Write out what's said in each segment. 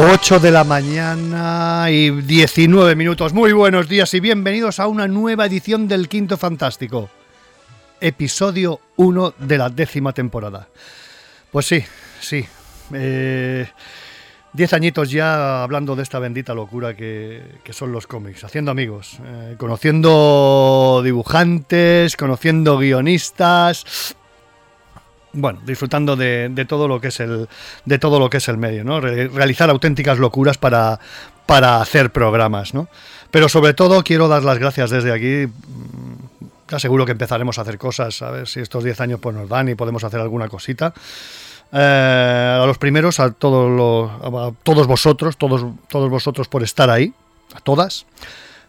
Ocho de la mañana y 19 minutos. Muy buenos días y bienvenidos a una nueva edición del Quinto Fantástico episodio 1 de la décima temporada. Pues sí, sí. Eh, diez añitos ya hablando de esta bendita locura que, son los cómics, haciendo amigos, eh, conociendo dibujantes, conociendo guionistas, bueno, disfrutando de, todo lo que es el de todo lo que es el medio, ¿no? realizar auténticas locuras para, para hacer programas, ¿no? Pero sobre todo quiero dar las gracias desde aquí seguro que empezaremos a hacer cosas, a ver si estos 10 años pues, nos dan y podemos hacer alguna cosita. Eh, a los primeros, a todos, los, todos vosotros, todos, todos vosotros por estar ahí, a todas,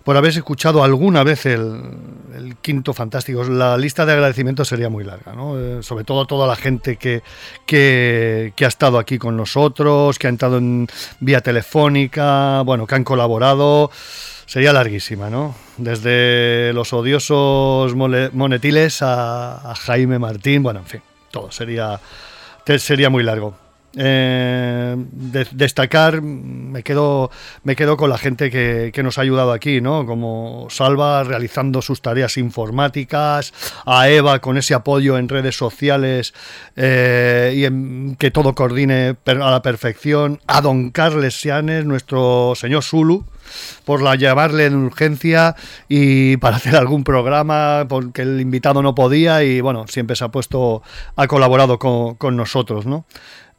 por haber escuchado alguna vez el, quinto fantástico. La lista de agradecimientos sería muy larga, ¿no? Eh, sobre todo a toda la gente que, que, que, ha estado aquí con nosotros, que ha entrado en vía telefónica, bueno, que han colaborado sería larguísima, ¿no? Desde los odiosos monetiles a, Jaime Martín, bueno, en fin, todo sería, sería muy largo. Eh, destacar, me quedo, me quedo con la gente que, nos ha ayudado aquí, ¿no? Como Salva realizando sus tareas informáticas, a Eva con ese apoyo en redes sociales eh, y en, que todo coordine a la perfección, a Don Carles Sianes, nuestro señor Zulu, por la llamarle en urgencia y para hacer algún programa porque el invitado no podía y bueno, siempre se ha puesto, ha colaborado con, nosotros, ¿no?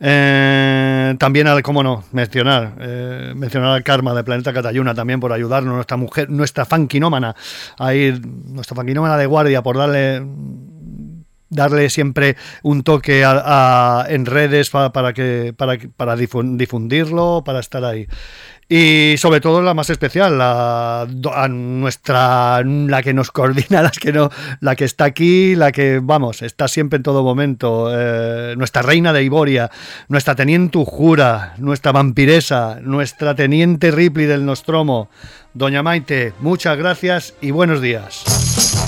Eh, también, al, cómo no, mencionar, eh, mencionar al Karma de Planeta Catayuna también por ayudarnos, nuestra mujer, nuestra fanquinómana, a ir, nuestra fanquinómana de guardia, por darle darle siempre un toque en redes para que para, para difundirlo, para estar ahí. Y sobre todo la más especial, la, nuestra, la que nos coordina, la que, no, la que está aquí, la que, vamos, está siempre en todo momento, eh, nuestra reina de Iboria, nuestra teniente Ujura, nuestra vampiresa, nuestra teniente Ripley del Nostromo. Doña Maite, muchas gracias y buenos días.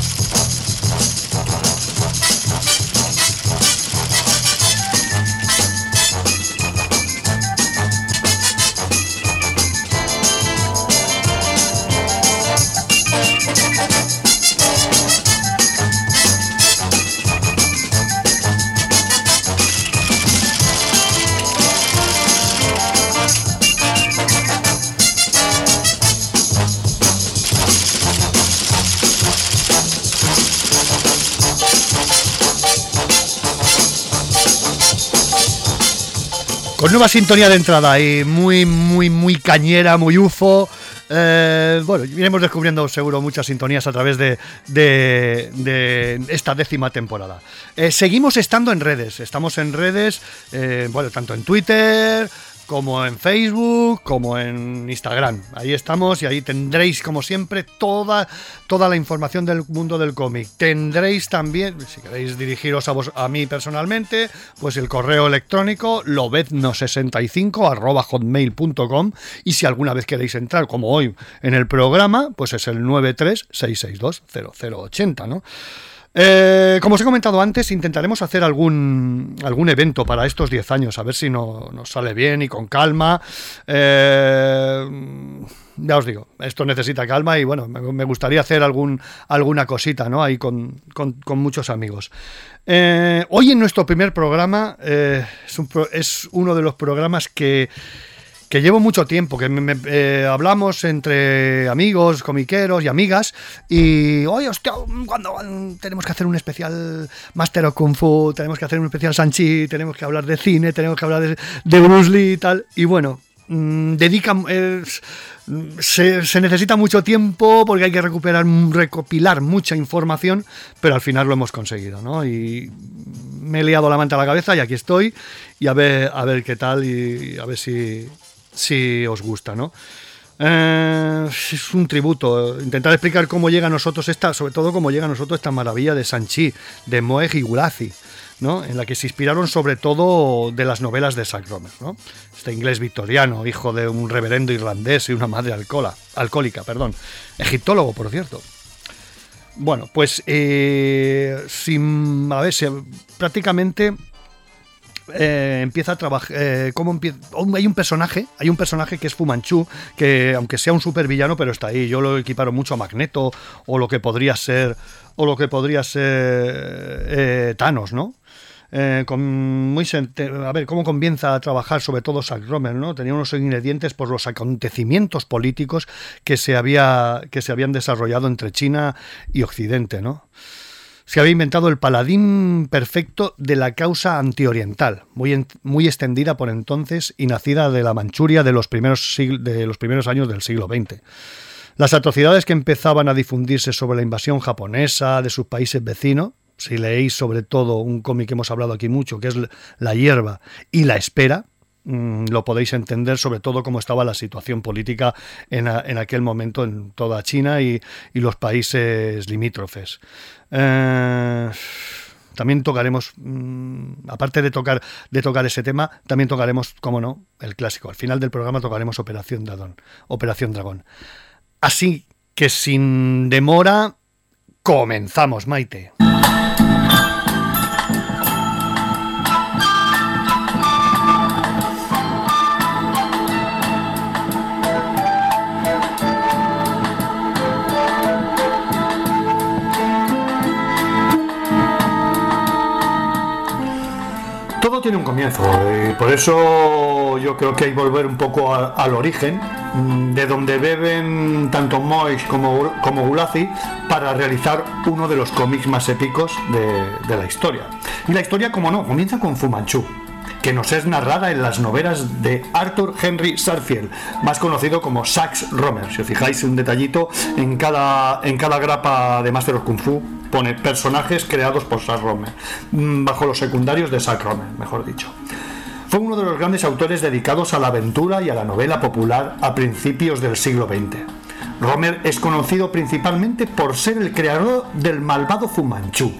Con nueva sintonía de entrada y muy, muy, muy cañera, muy UFO. Eh, bueno, iremos descubriendo seguro muchas sintonías a través de, esta décima temporada. Eh, seguimos estando en redes, estamos en redes, eh, bueno, tanto en Twitter, como en Facebook, como en Instagram. Ahí estamos y ahí tendréis, como siempre, toda, toda la información del mundo del cómic. Tendréis también, si queréis dirigiros a, vos, a mí personalmente, pues el correo electrónico lobezno65 hotmail.com y si alguna vez queréis entrar, como hoy, en el programa, pues es el 936620080, ¿no? Eh, como os he comentado antes, intentaremos hacer algún, algún evento para estos 10 años, a ver si no, nos sale bien y con calma. Eh, ya os digo, esto necesita calma y bueno, me, gustaría hacer algún, alguna cosita, ¿no? Ahí con, muchos amigos. Eh, hoy en nuestro primer programa es uno de los programas que que llevo mucho tiempo, que eh, hablamos entre amigos, comiqueros y amigas, y, oye, hostia, cuando tenemos que hacer un especial Master of Kung Fu, tenemos que hacer un especial Sanchi, tenemos que hablar de cine, tenemos que hablar de, Bruce Lee y tal, y bueno, mmm, dedican... se, necesita mucho tiempo porque hay que recuperar, recopilar mucha información, pero al final lo hemos conseguido, ¿no? Y me he liado la manta a la cabeza y aquí estoy y a ver, a ver qué tal y a ver si, si os gusta, ¿no? Eh, es un tributo. Intentar explicar cómo llega a nosotros esta, sobre todo cómo llega a nosotros esta maravilla de Sanchi, de Moeg y Gulazi, ¿no? En la que se inspiraron sobre todo de las novelas de Sack Romer, ¿no? Este inglés victoriano, hijo de un reverendo irlandés y una madre alcohólica, perdón. Egiptólogo, por cierto. Bueno, pues eh, sin, a ver, prácticamente eh, empieza a trabajar. Eh, hay un personaje, hay un personaje que es Fumanchu, que aunque sea un supervillano, pero está ahí. Yo lo equiparo mucho a Magneto o lo que podría ser, o lo que podría ser eh, Thanos, ¿no? con muy a ver cómo comienza a trabajar sobre todo Zack Romer, ¿no? Tenía unos ingredientes por los acontecimientos políticos que se había que se habían desarrollado entre China y Occidente, ¿no? Se había inventado el paladín perfecto de la causa antioriental, muy, muy extendida por entonces y nacida de la Manchuria de los, primeros de los primeros años del siglo XX. Las atrocidades que empezaban a difundirse sobre la invasión japonesa de sus países vecinos, si leéis sobre todo un cómic que hemos hablado aquí mucho, que es La hierba y La espera, mm, lo podéis entender sobre todo cómo estaba la situación política en, aquel momento en toda China y, y los países limítrofes. Eh, también tocaremos, mm, aparte de tocar, de tocar ese tema, también tocaremos, como no, el clásico. Al final del programa tocaremos Operación. Operación Dragón. Así que sin demora, comenzamos, Maite. Tiene un comienzo y por eso yo creo que hay que volver un poco al origen, mm, de donde beben tanto Moix como, como Gulazi para realizar uno de los cómics más épicos de, la historia. Y la historia, como no, comienza con Fumanchu que nos es narrada en las novelas de Arthur Henry Sarfield, más conocido como Sax Romer. Si os fijáis un detallito, en cada, en cada grapa de Master of Kung Fu pone personajes creados por Sax Romer, mm, bajo los secundarios de Sax Romer, mejor dicho. Fue uno de los grandes autores dedicados a la aventura y a la novela popular a principios del siglo XX. Romer es conocido principalmente por ser el creador del malvado Fumanchu,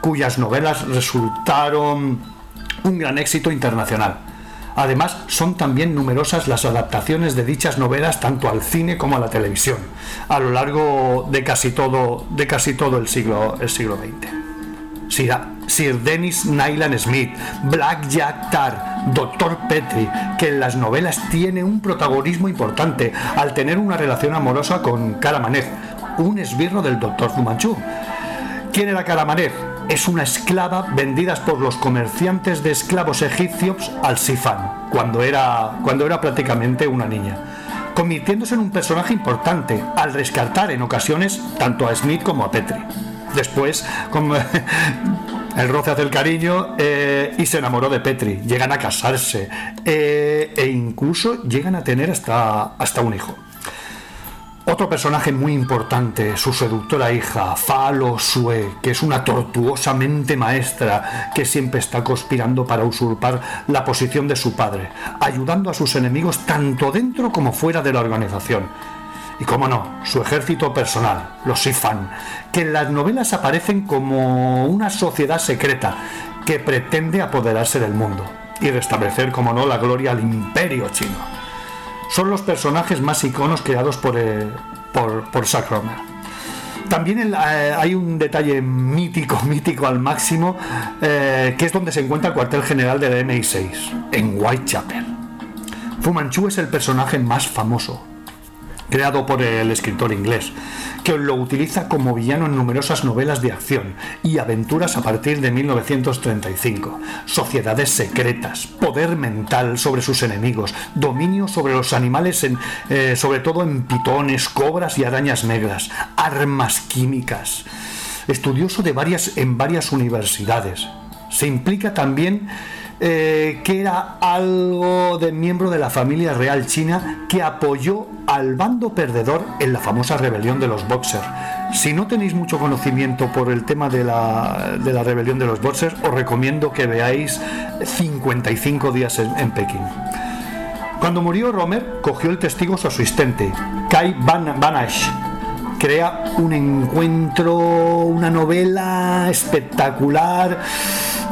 cuyas novelas resultaron un gran éxito internacional. Además, son también numerosas las adaptaciones de dichas novelas tanto al cine como a la televisión, a lo largo de casi todo, de casi todo el, siglo, el siglo XX. Sir, Sir Dennis Nyland Smith, Black Jack Tar, Dr. Petri, que en las novelas tiene un protagonismo importante al tener una relación amorosa con Karamanez, un esbirro del Dr. Fumanchu. ¿Quién era Karamanez? Es una esclava vendida por los comerciantes de esclavos egipcios al Sifan, cuando era, cuando era prácticamente una niña, convirtiéndose en un personaje importante al rescatar en ocasiones tanto a Smith como a Petri. Después, como el roce hace el cariño eh, y se enamoró de Petri, llegan a casarse eh, e incluso llegan a tener hasta, hasta un hijo. Otro personaje muy importante, su seductora hija, Falo Sue, que es una tortuosamente maestra que siempre está conspirando para usurpar la posición de su padre, ayudando a sus enemigos tanto dentro como fuera de la organización. Y cómo no, su ejército personal, los Sifan, que en las novelas aparecen como una sociedad secreta que pretende apoderarse del mundo y restablecer, como no, la gloria al imperio chino son los personajes más iconos creados por, eh, por, por Romer. También eh, hay un detalle mítico, mítico al máximo, eh, que es donde se encuentra el cuartel general de la MI6, en Whitechapel. Fu Manchu es el personaje más famoso, creado por el escritor inglés, que lo utiliza como villano en numerosas novelas de acción y aventuras a partir de 1935. Sociedades secretas, poder mental sobre sus enemigos, dominio sobre los animales, eh, sobre todo en pitones, cobras y arañas negras, armas químicas. Estudioso de varias, en varias universidades. Se implica también eh, que era algo de miembro de la familia real china que apoyó al bando perdedor en la famosa rebelión de los Boxers. Si no tenéis mucho conocimiento por el tema de la, de la rebelión de los Boxers, os recomiendo que veáis 55 días en, Pekín. Cuando murió Romer, cogió el testigo su asistente, Kai Van Vanash. Crea un encuentro, una novela espectacular.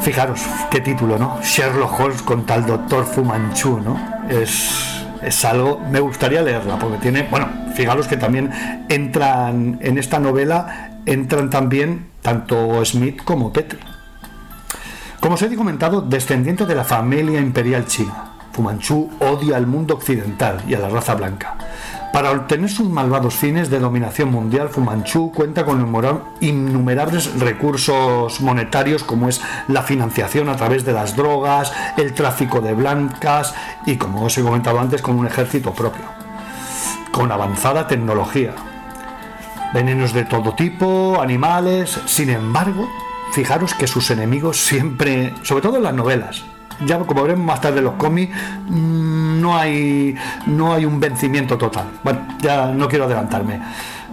Fijaros, qué título, ¿no? Sherlock Holmes contra el doctor Fumanchu, ¿no? Es, es algo, me gustaría leerla, porque tiene, bueno, fijaros que también entran en esta novela, entran también tanto Smith como Petri. Como os he comentado, descendiente de la familia imperial china, Fu Manchu odia al mundo occidental y a la raza blanca. Para obtener sus malvados fines de dominación mundial, Fu Manchu cuenta con innumerables recursos monetarios como es la financiación a través de las drogas, el tráfico de blancas y, como os he comentado antes, con un ejército propio, con avanzada tecnología, venenos de todo tipo, animales. Sin embargo, fijaros que sus enemigos siempre, sobre todo en las novelas, ya como veremos más tarde los cómics, mm, no hay, no hay un vencimiento total. Bueno, ya no quiero adelantarme.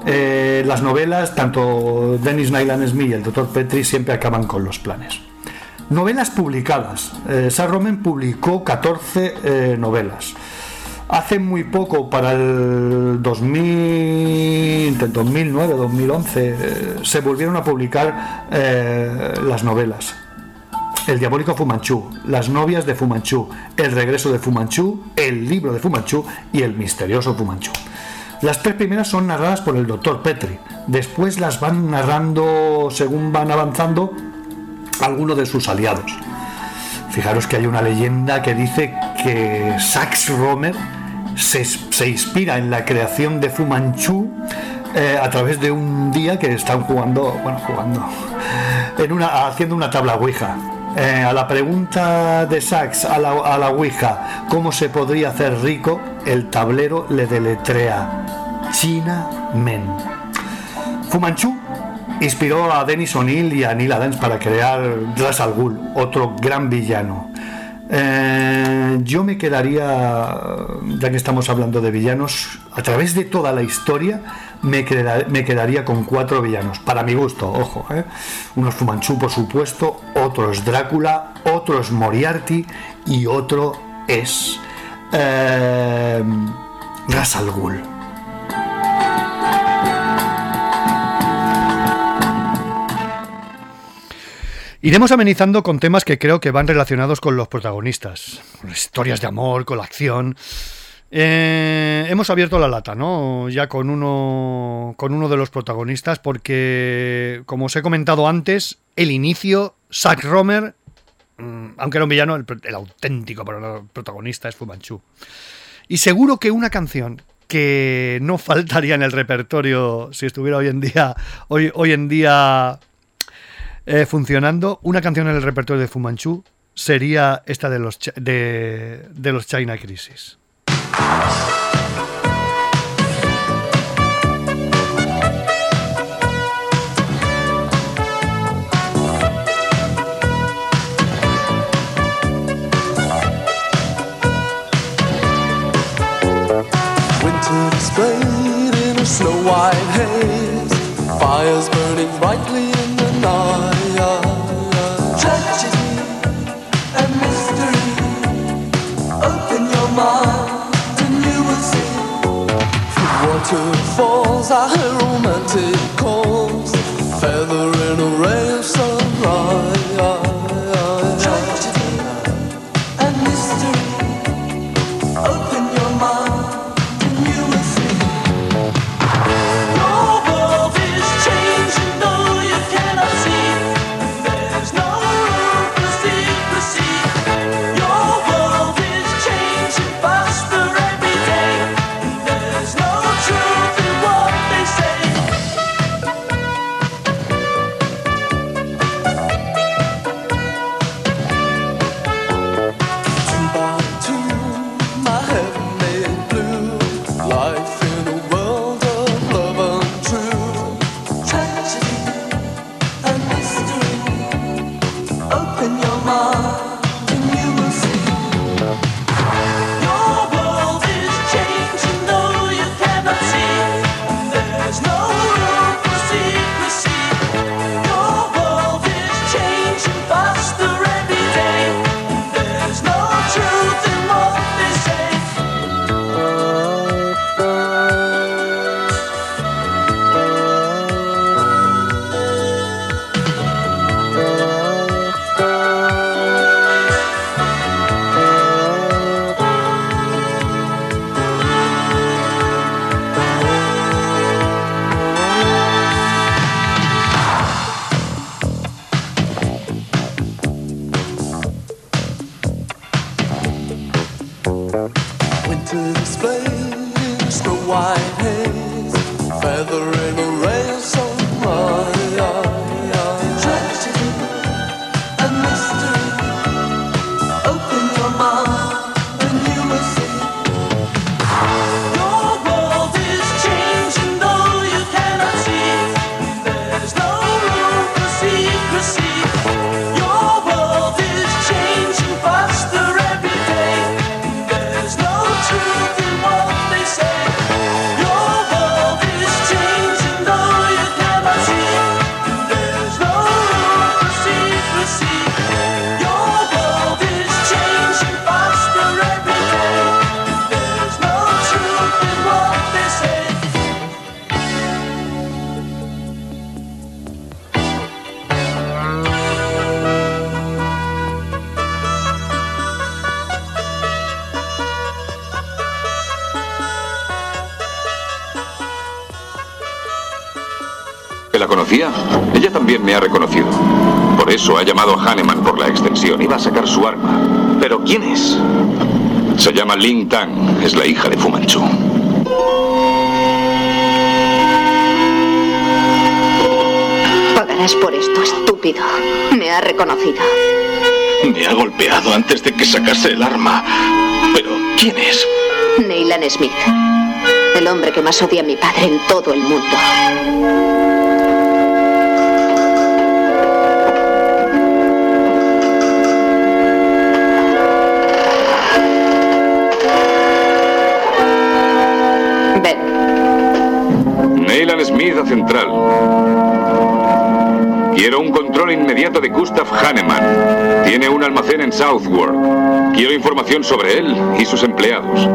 Eh, las novelas, tanto Dennis Nyland Smith y el Dr. Petri siempre acaban con los planes. Novelas publicadas. Eh, Roman publicó 14 eh, novelas. Hace muy poco, para el 2000, 2009, 2011, se volvieron a publicar eh, las novelas. El diabólico Fumanchu, Las novias de Fumanchu, El regreso de Fumanchu, El libro de Fumanchu y El misterioso Fumanchu. Las tres primeras son narradas por el doctor Petri. Después las van narrando según van avanzando algunos de sus aliados. Fijaros que hay una leyenda que dice que Sax Romer se, inspira en la creación de Fumanchu eh, a través de un día que están jugando, bueno, jugando, en una, haciendo una tabla Ouija. Eh, a la pregunta de Sax a la, a la Ouija, ¿cómo se podría hacer rico? El tablero le deletrea China Men. Fumanchu Inspiró a Dennis O'Neill y a Neil Adams para crear Ras Al Ghul, otro gran villano. Eh, yo me quedaría, ya que estamos hablando de villanos, a través de toda la historia me, quedaría con cuatro villanos, para mi gusto, ojo. Eh. Uno es Fumanchu, por supuesto, otro es Drácula, otro es Moriarty y otro es eh. Iremos amenizando con temas que creo que van relacionados con los protagonistas, con historias de amor, con la acción. Eh, hemos abierto la lata, ¿no? Ya con uno, con uno de los protagonistas, porque, como os he comentado antes, el inicio, Zack Romer, mm, aunque era un villano, el, auténtico protagonista es Fumanchu. Y seguro que una canción que no faltaría en el repertorio si estuviera hoy en día, hoy, en día eh, funcionando, una canción en el repertorio de Fumanchu sería esta de los China Crisis. Winter displayed in a snow white haze, fires burning brightly in the night. Tragedy and mystery. Open your mind and you will see. Through waterfalls, I heard romantic calls, feather in a ray of sunrise. Me ha reconocido. Por eso ha llamado a Hahnemann por la extensión. Iba a sacar su arma. ¿Pero quién es? Se llama Ling Tang. Es la hija de Fu Manchu. Pagarás por esto, estúpido. Me ha reconocido. Me ha golpeado antes de que sacase el arma. ¿Pero quién es? Neylan Smith. El hombre que más odia a mi padre en todo el mundo. Smith a Central. Quiero un control inmediato de Gustav Hahnemann. Tiene un almacén en Southwark. Quiero información sobre él y sus empleados.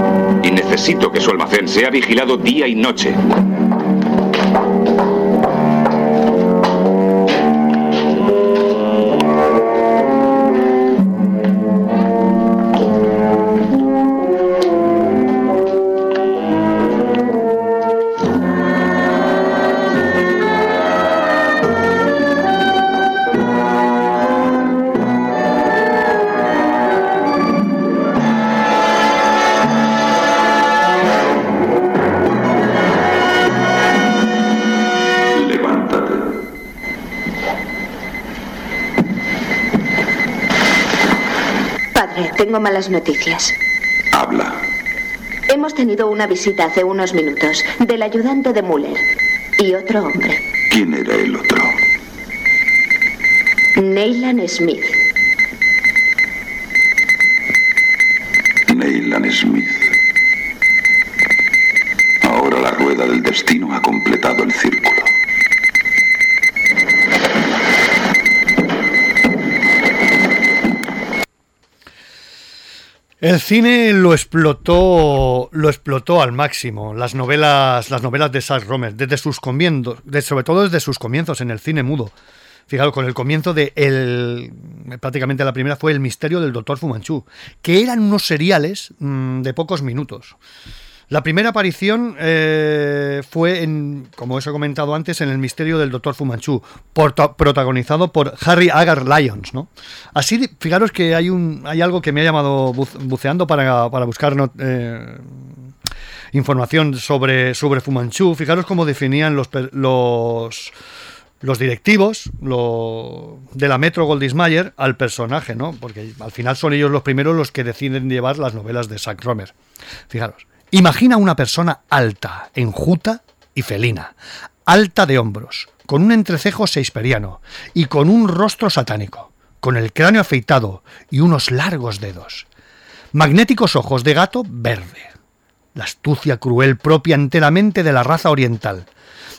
Y necesito que su almacén sea vigilado día y noche. Tengo malas noticias. Habla. Hemos tenido una visita hace unos minutos del ayudante de Muller y otro hombre. ¿Quién era el otro? Neylan Smith. El cine lo explotó, lo explotó al máximo. Las novelas, las novelas de Sack Romer, desde sus comienzos, sobre todo desde sus comienzos en el cine mudo. Fijaros, con el comienzo de el, prácticamente la primera fue El misterio del doctor Fumanchu, que eran unos seriales mm, de pocos minutos. La primera aparición eh, fue, en, como os he comentado antes, en El misterio del Doctor Fumanchu, protagonizado por Harry Agar Lyons. ¿no? Así, fijaros que hay, un, hay algo que me ha llamado buceando para, buscar eh, información sobre, sobre Fumanchu. Fijaros cómo definían los, los, los directivos de la Metro Goldismayer al personaje, ¿no? porque al final son ellos los primeros los que deciden llevar las novelas de Zack Romer. Fijaros. Imagina una persona alta, enjuta y felina, alta de hombros, con un entrecejo seisperiano y con un rostro satánico, con el cráneo afeitado y unos largos dedos. Magnéticos ojos de gato verde. La astucia cruel propia enteramente de la raza oriental.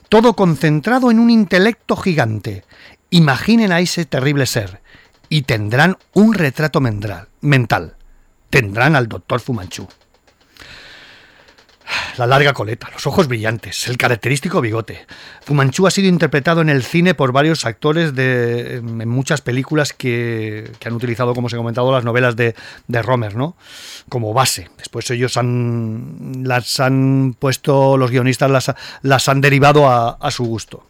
Todo concentrado en un intelecto gigante. Imaginen a ese terrible ser y tendrán un retrato mental. Tendrán al doctor Fumanchu la larga coleta, los ojos brillantes, el característico bigote. Fumanchu ha sido interpretado en el cine por varios actores de, en muchas películas que, han utilizado, como se ha comentado, las novelas de, de, Romer, ¿no? Como base. Después ellos han, las han puesto, los guionistas las, las han derivado a, su gusto.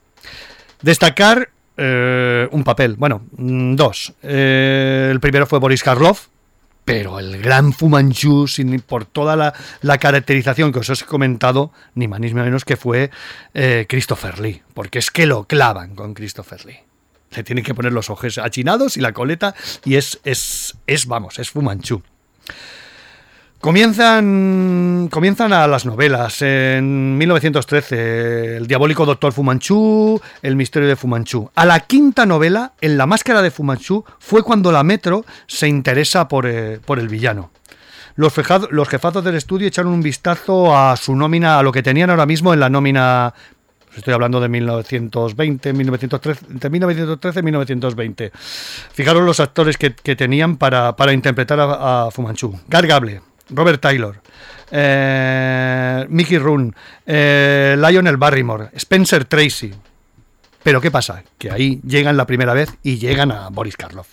Destacar eh, un papel, bueno, mm, dos. Eh, el primero fue Boris Karloff, pero el gran Fu Manchu, por toda la, caracterización que os he comentado, ni más ni menos que fue eh, Christopher Lee, porque es que lo clavan con Christopher Lee. Le tienen que poner los ojos achinados y la coleta y es, es, es vamos, es Fu Manchu. Comienzan, comienzan a las novelas. En 1913, El diabólico doctor Fumanchu, El misterio de Fumanchu. A la quinta novela, En la máscara de Fumanchu, fue cuando la Metro se interesa por, eh, el villano. Los, los jefazos del estudio echaron un vistazo a su nómina, a lo que tenían ahora mismo en la nómina Estoy hablando de 1920, 1913, entre 1913 y 1920. Fijaros los actores que, tenían para, interpretar a, a Fumanchu. Gar Gable, Robert Taylor, eh, Mickey Roon, eh, Lionel Barrymore, Spencer Tracy. Pero ¿qué pasa? Que ahí llegan la primera vez y llegan a Boris Karloff,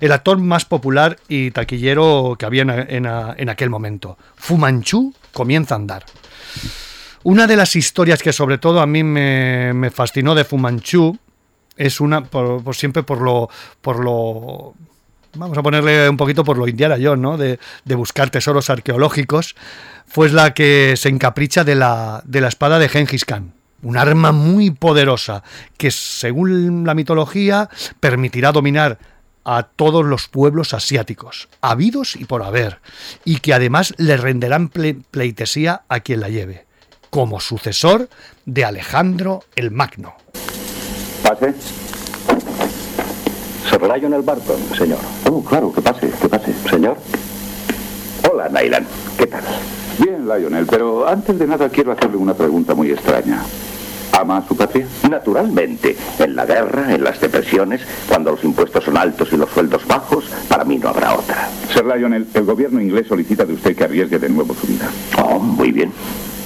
el actor más popular y taquillero que había en, aquel momento. Fumanchu comienza a andar. Una de las historias que sobre todo a mí me, fascinó de Fumanchu es una, por, siempre por lo, por lo vamos a ponerle un poquito por lo Indiana Jones, ¿no? De, buscar tesoros arqueológicos, fue la que se encapricha de la, de la espada de Genghis Khan. Un arma muy poderosa que, según la mitología, permitirá dominar a todos los pueblos asiáticos, habidos y por haber, y que además le renderán pleitesía a quien la lleve, como sucesor de Alejandro el Magno. Pase. Sir Lionel Barton, señor. Oh, claro, que pase, que pase. Señor. Hola, Nylan. ¿Qué tal? Bien, Lionel, pero antes de nada quiero hacerle una pregunta muy extraña. ¿Ama a su patria? Naturalmente. En la guerra, en las depresiones, cuando los impuestos son altos y los sueldos bajos, para mí no habrá otra. Sir Lionel, el gobierno inglés solicita de usted que arriesgue de nuevo su vida. Oh, muy bien.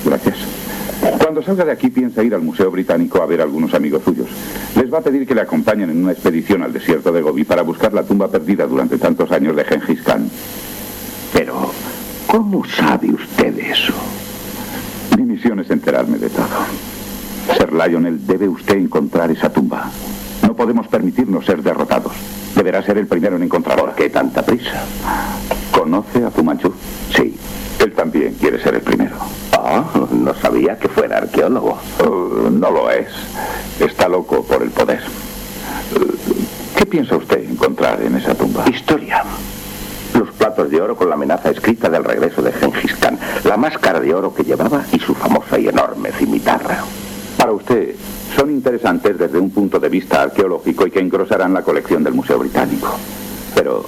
Gracias. Cuando salga de aquí piensa ir al Museo Británico a ver a algunos amigos suyos. Les va a pedir que le acompañen en una expedición al desierto de Gobi para buscar la tumba perdida durante tantos años de Genghis Khan. Pero, ¿cómo sabe usted eso? Mi misión es enterarme de todo. Ser Lionel, debe usted encontrar esa tumba. No podemos permitirnos ser derrotados. Deberá ser el primero en encontrarla. ¿Por qué tanta prisa? ¿Conoce a Fumanchu? Sí. Él también quiere ser el primero. Ah, no sabía que fuera arqueólogo. Oh, no lo es. Está loco por el poder. ¿Qué piensa usted encontrar en esa tumba? Historia. Los platos de oro con la amenaza escrita del regreso de Genghis Khan, la máscara de oro que llevaba y su famosa y enorme cimitarra. Para usted, son interesantes desde un punto de vista arqueológico y que engrosarán la colección del Museo Británico. Pero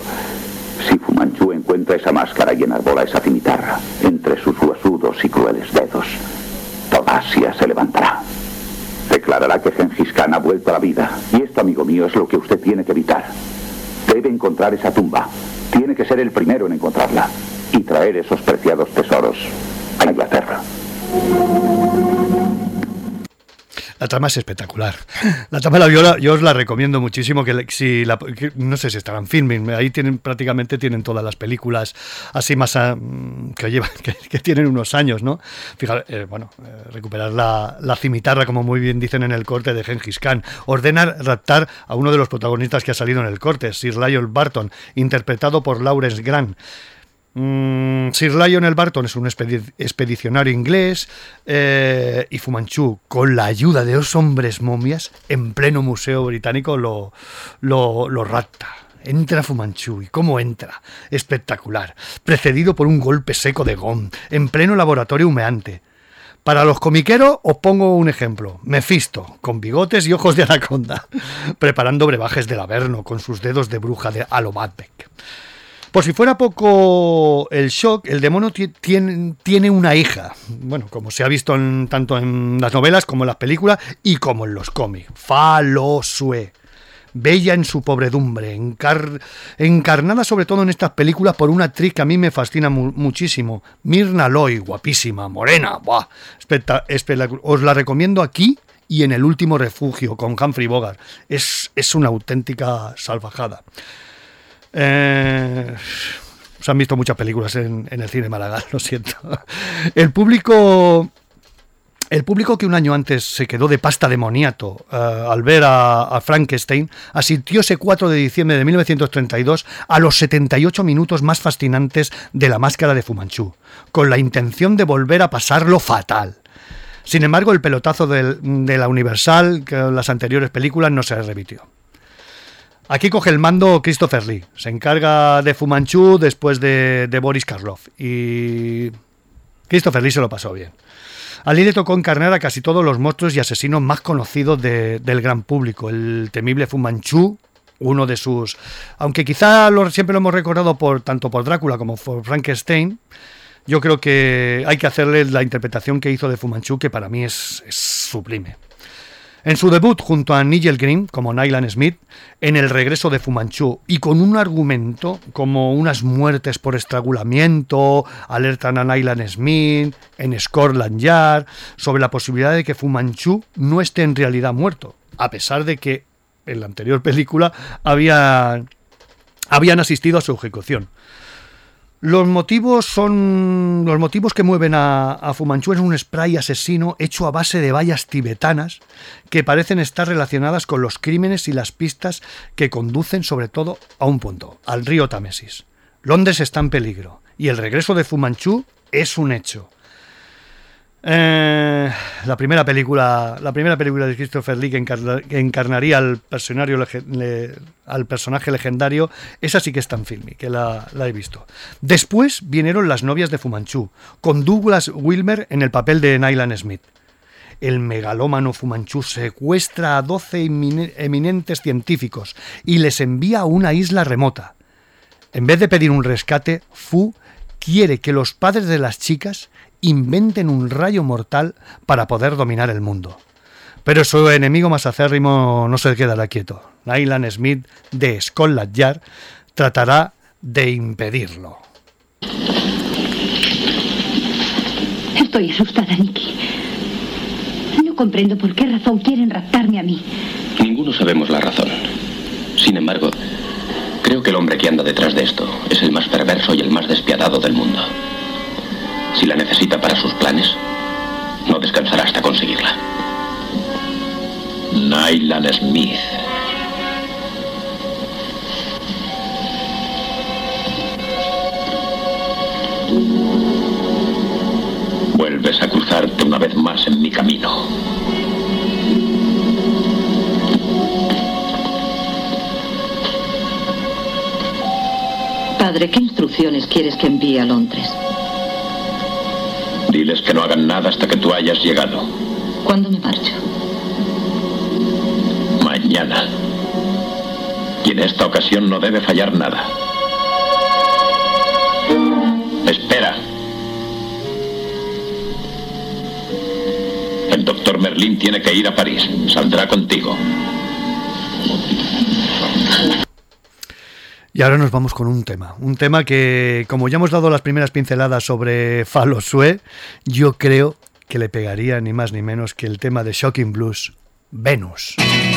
si Fumanchu encuentra esa máscara y enarbola esa cimitarra entre sus huesudos y crueles dedos, toda Asia se levantará. Declarará que Genghis Khan ha vuelto a la vida. Y esto, amigo mío, es lo que usted tiene que evitar. Debe encontrar esa tumba. Tiene que ser el primero en encontrarla. Y traer esos preciados tesoros a Inglaterra. La trama es espectacular. La trama de la viola yo os la recomiendo muchísimo. Que, si no sé si estarán filming, ahí tienen prácticamente tienen todas las películas así más ah, que llevan que, tienen unos años, ¿no? Fíjate, eh, bueno, eh, recuperar la, la, cimitarra, como muy bien dicen en el corte de Genghis Khan. Ordena raptar a uno de los protagonistas que ha salido en el corte, Sir Lionel Barton, interpretado por Lawrence Grant. Mm, Sir Lionel Barton es un expedicionario inglés eh, y Fumanchu, con la ayuda de dos hombres momias, en pleno museo británico lo, lo, lo rapta. Entra Fumanchu y cómo entra. Espectacular. Precedido por un golpe seco de gom, en pleno laboratorio humeante. Para los comiqueros os pongo un ejemplo. Mephisto, con bigotes y ojos de anaconda, preparando brebajes del Averno con sus dedos de bruja de Alomatbeck. Por si fuera poco el shock, el demonio tiene, una hija. Bueno, como se ha visto tanto en las novelas como en las películas y como en los cómics. Falosue. Bella en su pobredumbre, encarnada sobre todo en estas películas por una actriz que a mí me fascina muchísimo. Mirna Loy, guapísima, morena, buah, Os la recomiendo aquí y en El último refugio con Humphrey Bogart. Es, es una auténtica salvajada. Eh, se han visto muchas películas en, el cine Málaga, lo siento. El público El público que un año antes se quedó de pasta de moniato eh, al ver a, Frankenstein asistió ese 4 de diciembre de 1932 a los 78 minutos más fascinantes de la máscara de Fumanchu, con la intención de volver a pasarlo fatal. Sin embargo, el pelotazo de la Universal, que las anteriores películas, no se repitió. Aquí coge el mando Christopher Lee. Se encarga de Fumanchu después de, Boris Karloff. Y Christopher Lee se lo pasó bien. A Lee le tocó encarnar a casi todos los monstruos y asesinos más conocidos del gran público. El temible Fu Manchu, uno de sus... Aunque quizá siempre lo hemos recordado por tanto por Drácula como por Frankenstein, yo creo que hay que hacerle la interpretación que hizo de Fu Manchu, que para mí es sublime. En su debut junto a Nigel Green, como Nylan Smith, en El regreso de Fumanchu, y con un argumento como unas muertes por estrangulamiento, alertan a Nylan Smith, en Scotland Yard, sobre la posibilidad de que Fumanchu no esté en realidad muerto, a pesar de que en la anterior película había, habían asistido a su ejecución. Los motivos son. Los motivos que mueven a, a, Fumanchu es un spray asesino hecho a base de vallas tibetanas que parecen estar relacionadas con los crímenes y las pistas que conducen sobre todo a un punto, al río Támesis. Londres está en peligro y el regreso de Fumanchu es un hecho. Eh, la primera película, la primera película de Christopher Lee que, encarnaría al, al personaje legendario, esa sí que es tan filmy, que la, he visto. Después vinieron Las novias de Fumanchu, con Douglas Wilmer en el papel de Nylan Smith. El megalómano Fumanchu secuestra a 12 eminentes científicos y les envía a una isla remota. En vez de pedir un rescate, Fu quiere que los padres de las chicas inventen un rayo mortal para poder dominar el mundo. Pero su enemigo más acérrimo no se quedará quieto. Nylan Smith de Scotland Yard tratará de impedirlo. Estoy asustada, Nicky. No comprendo por qué razón quieren raptarme a mí. Ninguno sabemos la razón. Sin embargo, creo que el hombre que anda detrás de esto es el más perverso y el más despiadado del mundo. Si la necesita para sus planes, no descansará hasta conseguirla. Nylan Smith. Vuelves a cruzarte una vez más en mi camino. Padre, ¿qué instrucciones quieres que envíe a Londres? Diles que no hagan nada hasta que tú hayas llegado. ¿Cuándo me marcho? Mañana. Y en esta ocasión no debe fallar nada. Espera. El doctor Merlín tiene que ir a París. Saldrá contigo. Y ahora nos vamos con un tema, un tema que, como ya hemos dado las primeras pinceladas sobre Falosue, yo creo que le pegaría ni más ni menos que el tema de Shocking Blues, Venus. Venus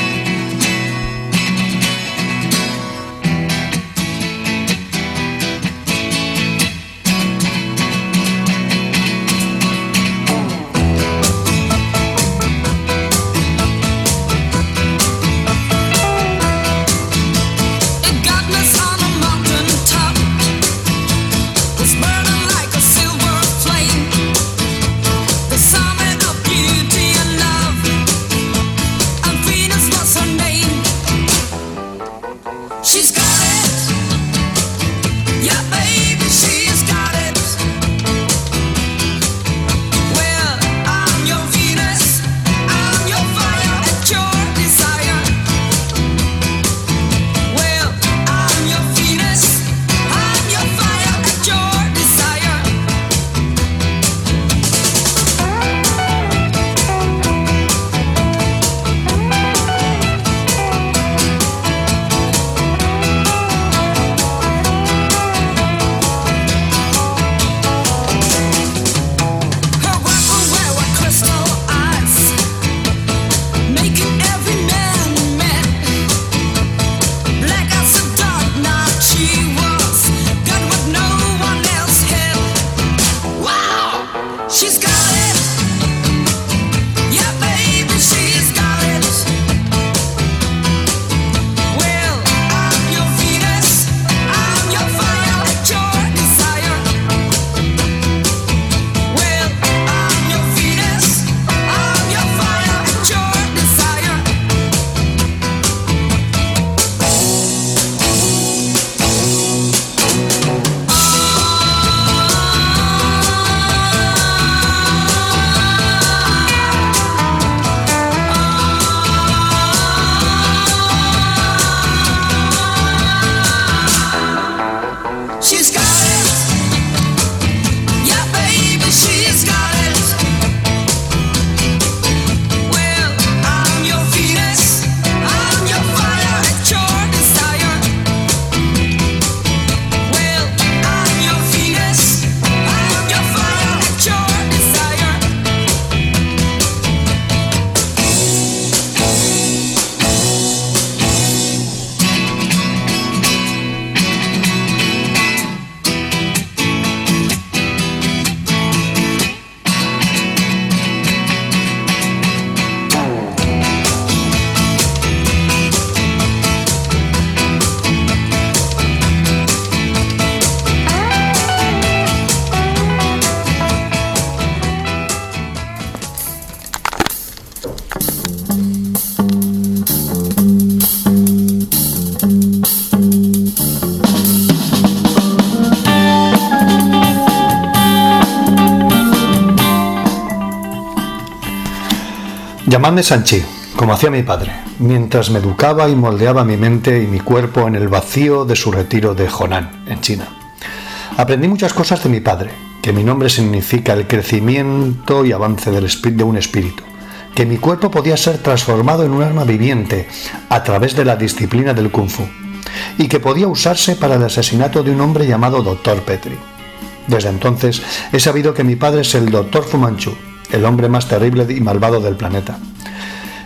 Llamadme Sanchi, como hacía mi padre, mientras me educaba y moldeaba mi mente y mi cuerpo en el vacío de su retiro de Honan, en China. Aprendí muchas cosas de mi padre, que mi nombre significa el crecimiento y avance del de un espíritu, que mi cuerpo podía ser transformado en un arma viviente a través de la disciplina del kung fu, y que podía usarse para el asesinato de un hombre llamado Dr. Petri. Desde entonces he sabido que mi padre es el Dr. Fu Manchu, el hombre más terrible y malvado del planeta,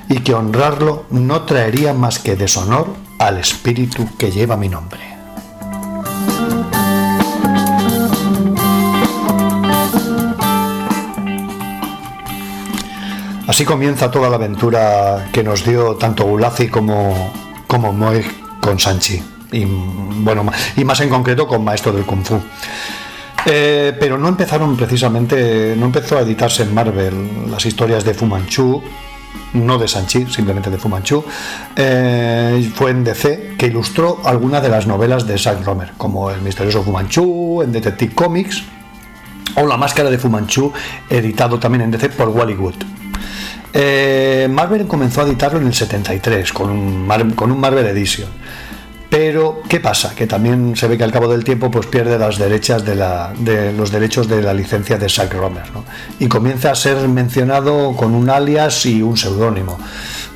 y que honrarlo no traería más que deshonor al espíritu que lleva mi nombre. Así comienza toda la aventura que nos dio tanto Gulazi como, como Moe con Sanchi, y, bueno, y más en concreto con Maestro del Kung Fu. Eh, pero no empezaron precisamente, no empezó a editarse en Marvel las historias de Fu Manchu, no de Sanchi, simplemente de Fu Manchu. Eh, fue en DC que ilustró algunas de las novelas de Zack Romer, como El misterioso Fu Manchu, en Detective Comics, o La máscara de Fu Manchu, editado también en DC por Wally Wood. Eh, Marvel comenzó a editarlo en el 73 con un, con un Marvel Edition. Pero, ¿qué pasa? Que también se ve que al cabo del tiempo pues pierde las derechas de, la, de los derechos de la licencia de Zack Romer, Y comienza a ser mencionado con un alias y un seudónimo,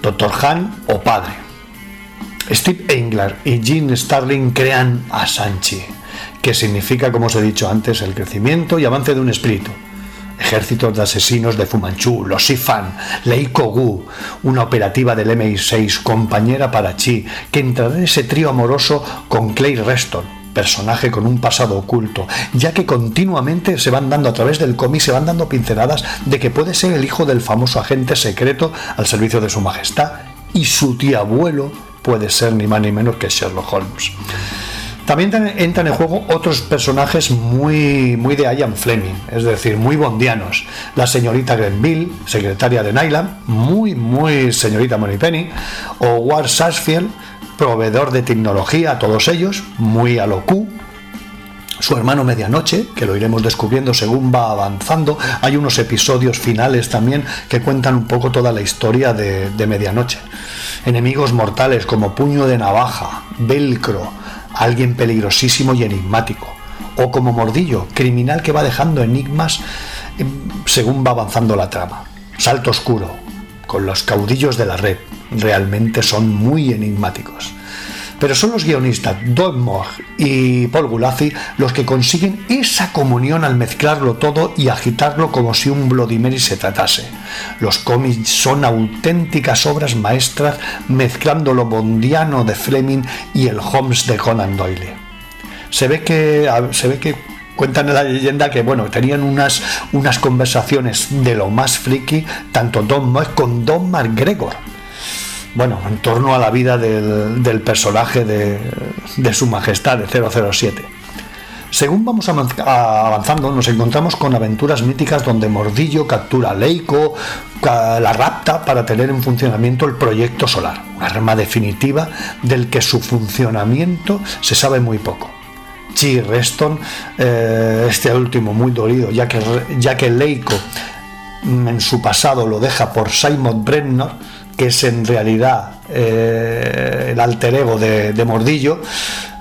Dr. Han o Padre. Steve Engler y Gene Starling crean a Sanchi, que significa, como os he dicho antes, el crecimiento y avance de un espíritu ejércitos de asesinos de Fumanchu, los Sifan, Lei Kogu, una operativa del MI6, compañera para Chi, que entrará en ese trío amoroso con Clay Reston, personaje con un pasado oculto, ya que continuamente se van dando a través del cómic, se van dando pinceladas de que puede ser el hijo del famoso agente secreto al servicio de su majestad y su tío abuelo puede ser ni más ni menos que Sherlock Holmes. También entran en juego otros personajes muy, muy de Ian Fleming, es decir, muy bondianos. La señorita Grenville, secretaria de Nyland, muy, muy señorita Moneypenny, o Ward Sarsfield, proveedor de tecnología a todos ellos, muy a lo Q, su hermano Medianoche, que lo iremos descubriendo según va avanzando. Hay unos episodios finales también que cuentan un poco toda la historia de, de Medianoche. Enemigos mortales como Puño de Navaja, Velcro, alguien peligrosísimo y enigmático, o como Mordillo, criminal que va dejando enigmas em, según va avanzando la trama. Salto oscuro, con los caudillos de la red, realmente son muy enigmáticos. Pero son los guionistas Don Moore y Paul Gulazi los que consiguen esa comunión al mezclarlo todo y agitarlo como si un Bloody se tratase. Los cómics son auténticas obras maestras mezclando lo bondiano de Fleming y el Holmes de Conan Doyle. Se ve que, se ve que cuentan en la leyenda que bueno tenían unas, unas conversaciones de lo más friki tanto Don Moore con Don McGregor bueno, en torno a la vida del, personaje de, Su Majestad de 007. Según vamos avanzando, nos encontramos con aventuras míticas donde Mordillo captura a Leico, la rapta para tener en funcionamiento el proyecto solar, un arma definitiva del que su funcionamiento se sabe muy poco. Chi Reston, eh, este último muy dolido, ya que, ya que mm, en su pasado lo deja por Simon Brennor, que es en realidad eh, el alter ego de, Mordillo.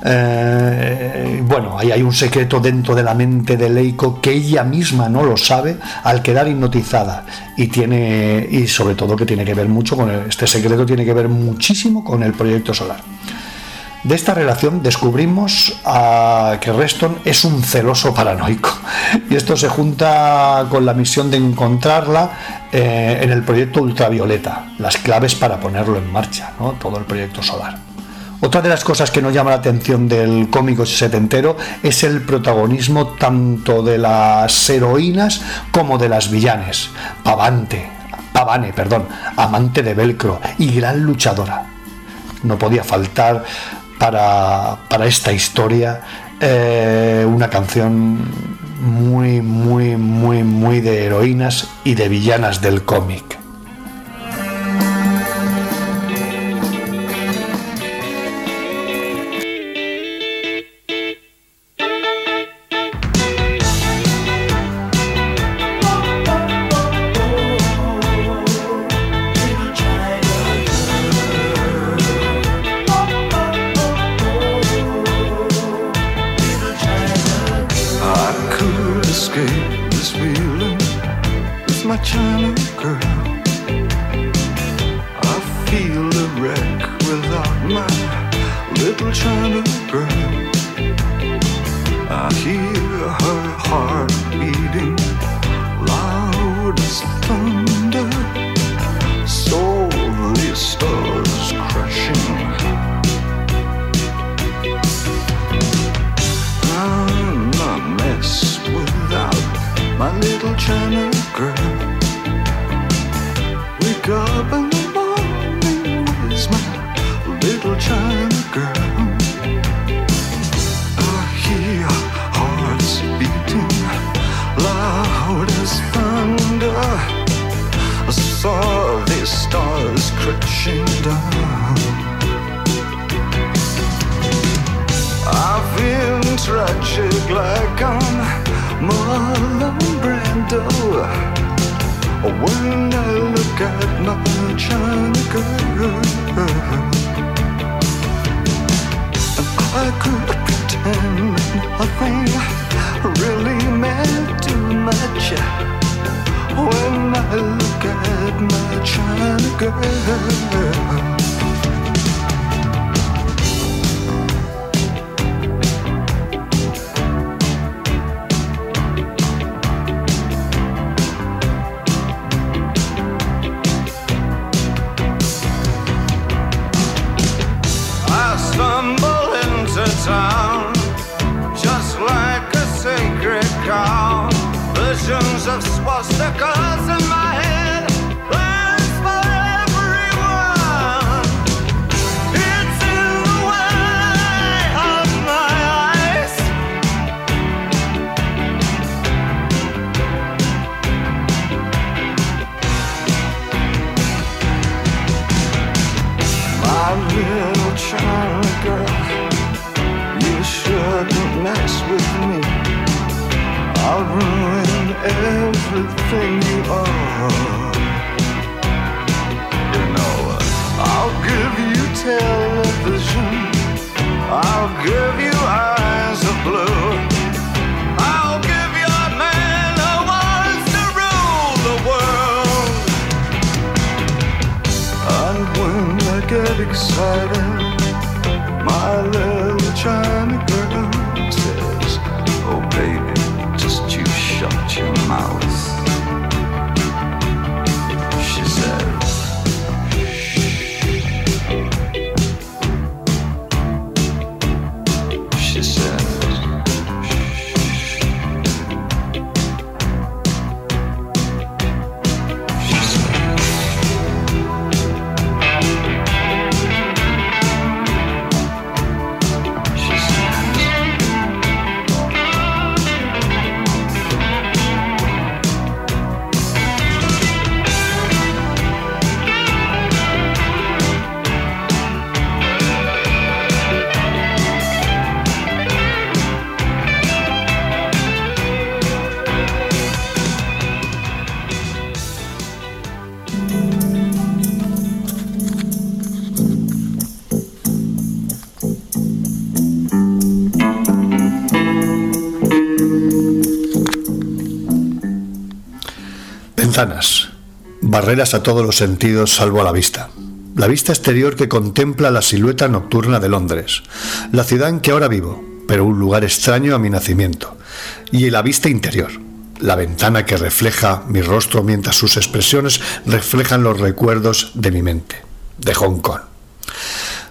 Eh, bueno, ahí hay un secreto dentro de la mente de Leiko que ella misma no lo sabe al quedar hipnotizada y tiene y sobre todo que tiene que ver mucho con este secreto tiene que ver muchísimo con el proyecto solar. De esta relación descubrimos que Reston es un celoso paranoico y esto se junta con la misión de encontrarla eh, en el proyecto ultravioleta, las claves para ponerlo en marcha, todo el proyecto solar. Otra de las cosas que nos llama la atención del cómico setentero es el protagonismo tanto de las heroínas como de las villanes. Pavante, Pavane, perdón, amante de velcro y gran luchadora. No podía faltar para, esta historia eh, una canción muy, muy, muy, muy de heroínas y de villanas del cómic. Little China girl. Wake up in the morning, where's my little China girl? I hear hearts beating loud as thunder. I saw the stars crashing down. I feel tragic like I'm Brando. When I look at my China girl, I could pretend nothing really meant too much. When I look at my China girl. Visions of swastikas in everything you are. You know, I'll give you television. I'll give you eyes of blue. I'll give you a man who wants to rule the world. And when I get excited, Ventanas. Barreras a todos los sentidos salvo a la vista. La vista exterior que contempla la silueta nocturna de Londres, la ciudad en que ahora vivo, pero un lugar extraño a mi nacimiento. Y la vista interior, la ventana que refleja mi rostro mientras sus expresiones reflejan los recuerdos de mi mente, de Hong Kong.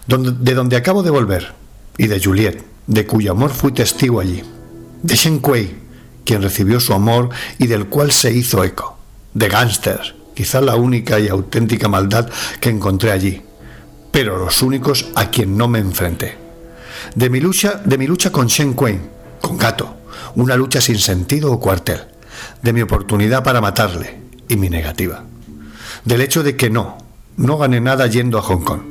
De donde acabo de volver, y de Juliet, de cuyo amor fui testigo allí. De Shen Kuei, quien recibió su amor y del cual se hizo eco. De gángsters, quizá la única y auténtica maldad que encontré allí, pero los únicos a quien no me enfrenté. De mi lucha, de mi lucha con Shen Kuei, con Gato, una lucha sin sentido o cuartel, de mi oportunidad para matarle y mi negativa. Del hecho de que no, no gané nada yendo a Hong Kong,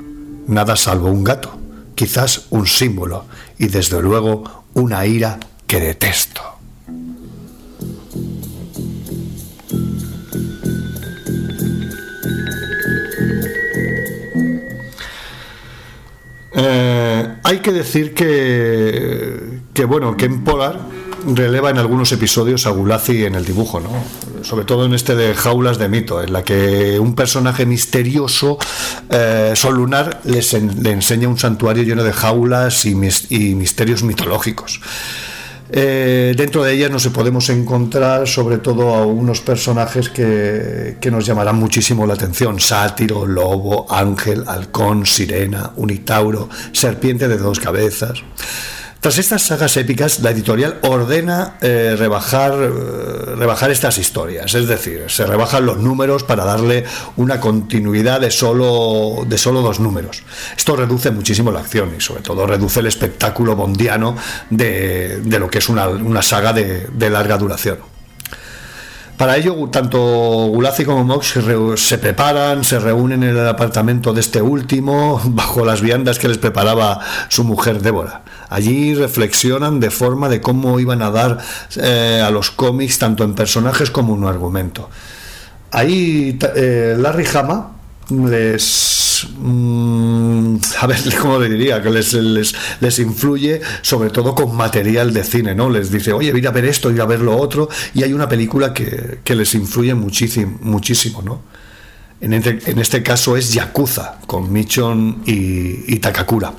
nada salvo un gato, quizás un símbolo y desde luego una ira que detesto. Eh, hay que decir que, que bueno, que en Polar releva en algunos episodios a Gulazi en el dibujo, ¿no? Sobre todo en este de Jaulas de Mito, en la que un personaje misterioso, eh, Sol Lunar, les le enseña un santuario lleno de jaulas y misterios mitológicos. Eh, dentro de ellas nos podemos encontrar sobre todo a unos personajes que, que nos llamarán muchísimo la atención. Sátiro, lobo, ángel, halcón, sirena, unitauro, serpiente de dos cabezas. Tras estas sagas épicas, la editorial ordena eh, rebajar, eh, rebajar estas historias, es decir, se rebajan los números para darle una continuidad de solo, de solo dos números. Esto reduce muchísimo la acción y sobre todo reduce el espectáculo bondiano de, de lo que es una, una saga de, de larga duración. Para ello, tanto Gulazi como Mox se, preparan, se reúnen en el apartamento de este último, bajo las viandas que les preparaba su mujer Débora. Allí reflexionan de forma de cómo iban a dar eh, a los cómics, tanto en personajes como en un argumento. Ahí eh, Larry Hama les mm, a ver cómo diría que les, les, les influye sobre todo con material de cine no les dice oye ir a ver esto ir a ver lo otro y hay una película que, que les influye muchísimo muchísimo no en este, en este caso es Yakuza con Michon y Takakura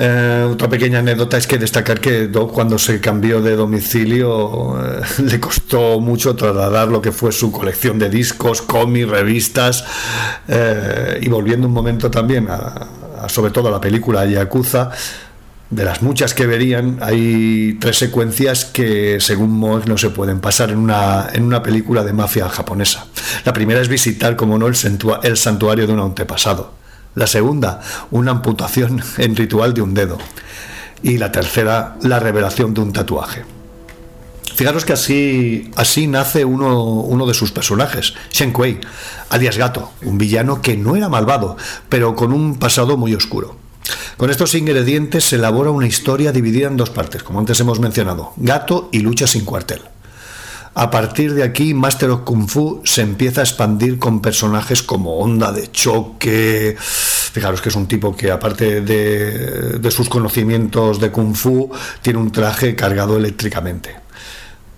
eh, otra pequeña anécdota es que destacar que Do, cuando se cambió de domicilio eh, le costó mucho trasladar lo que fue su colección de discos, cómics, revistas eh, y volviendo un momento también a, sobre todo a la película Yakuza de las muchas que verían, hay tres secuencias que, según Moe, no se pueden pasar en una, en una película de mafia japonesa. La primera es visitar, como no, el santuario de un antepasado. La segunda, una amputación en ritual de un dedo. Y la tercera, la revelación de un tatuaje. Fijaros que así, así nace uno, uno de sus personajes, Shen Kuei, alias Gato, un villano que no era malvado, pero con un pasado muy oscuro. Con estos ingredientes se elabora una historia dividida en dos partes, como antes hemos mencionado, Gato y Lucha sin cuartel. A partir de aquí, Master of Kung Fu se empieza a expandir con personajes como Onda de Choque. Fijaros que es un tipo que, aparte de, sus conocimientos de Kung Fu, tiene un traje cargado eléctricamente.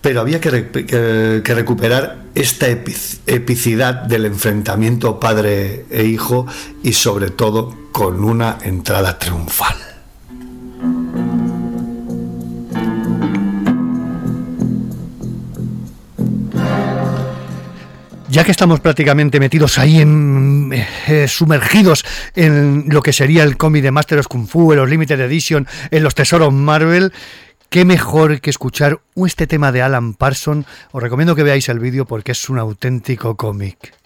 Pero había que, re- que- que recuperar esta epic- epicidad del enfrentamiento padre e hijo y, sobre todo, con una entrada triunfal. Ya que estamos prácticamente metidos ahí, en, eh, sumergidos en lo que sería el cómic de Master of Kung Fu, en los Limited Edition, en los tesoros Marvel, qué mejor que escuchar este tema de Alan Parson. Os recomiendo que veáis el vídeo porque es un auténtico cómic.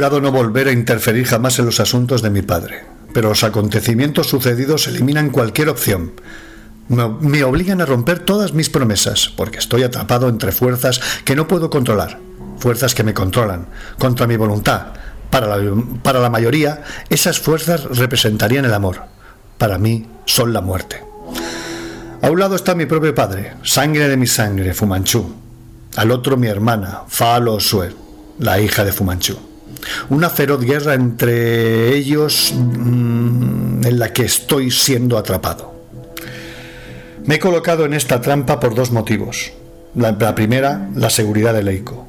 Jurado no volver a interferir jamás en los asuntos de mi padre, pero los acontecimientos sucedidos eliminan cualquier opción. Me, obligan a romper todas mis promesas, porque estoy atrapado entre fuerzas que no puedo controlar, fuerzas que me controlan, contra mi voluntad. Para la, para la mayoría, esas fuerzas representarían el amor. Para mí, son la muerte. A un lado está mi propio padre, sangre de mi sangre, Fumanchu. Al otro mi hermana, Falo Sue, la hija de Fumanchu. Una feroz guerra entre ellos mm, en la que estoy siendo atrapado. Me he colocado en esta trampa por dos motivos. La, la primera, la seguridad de Leiko.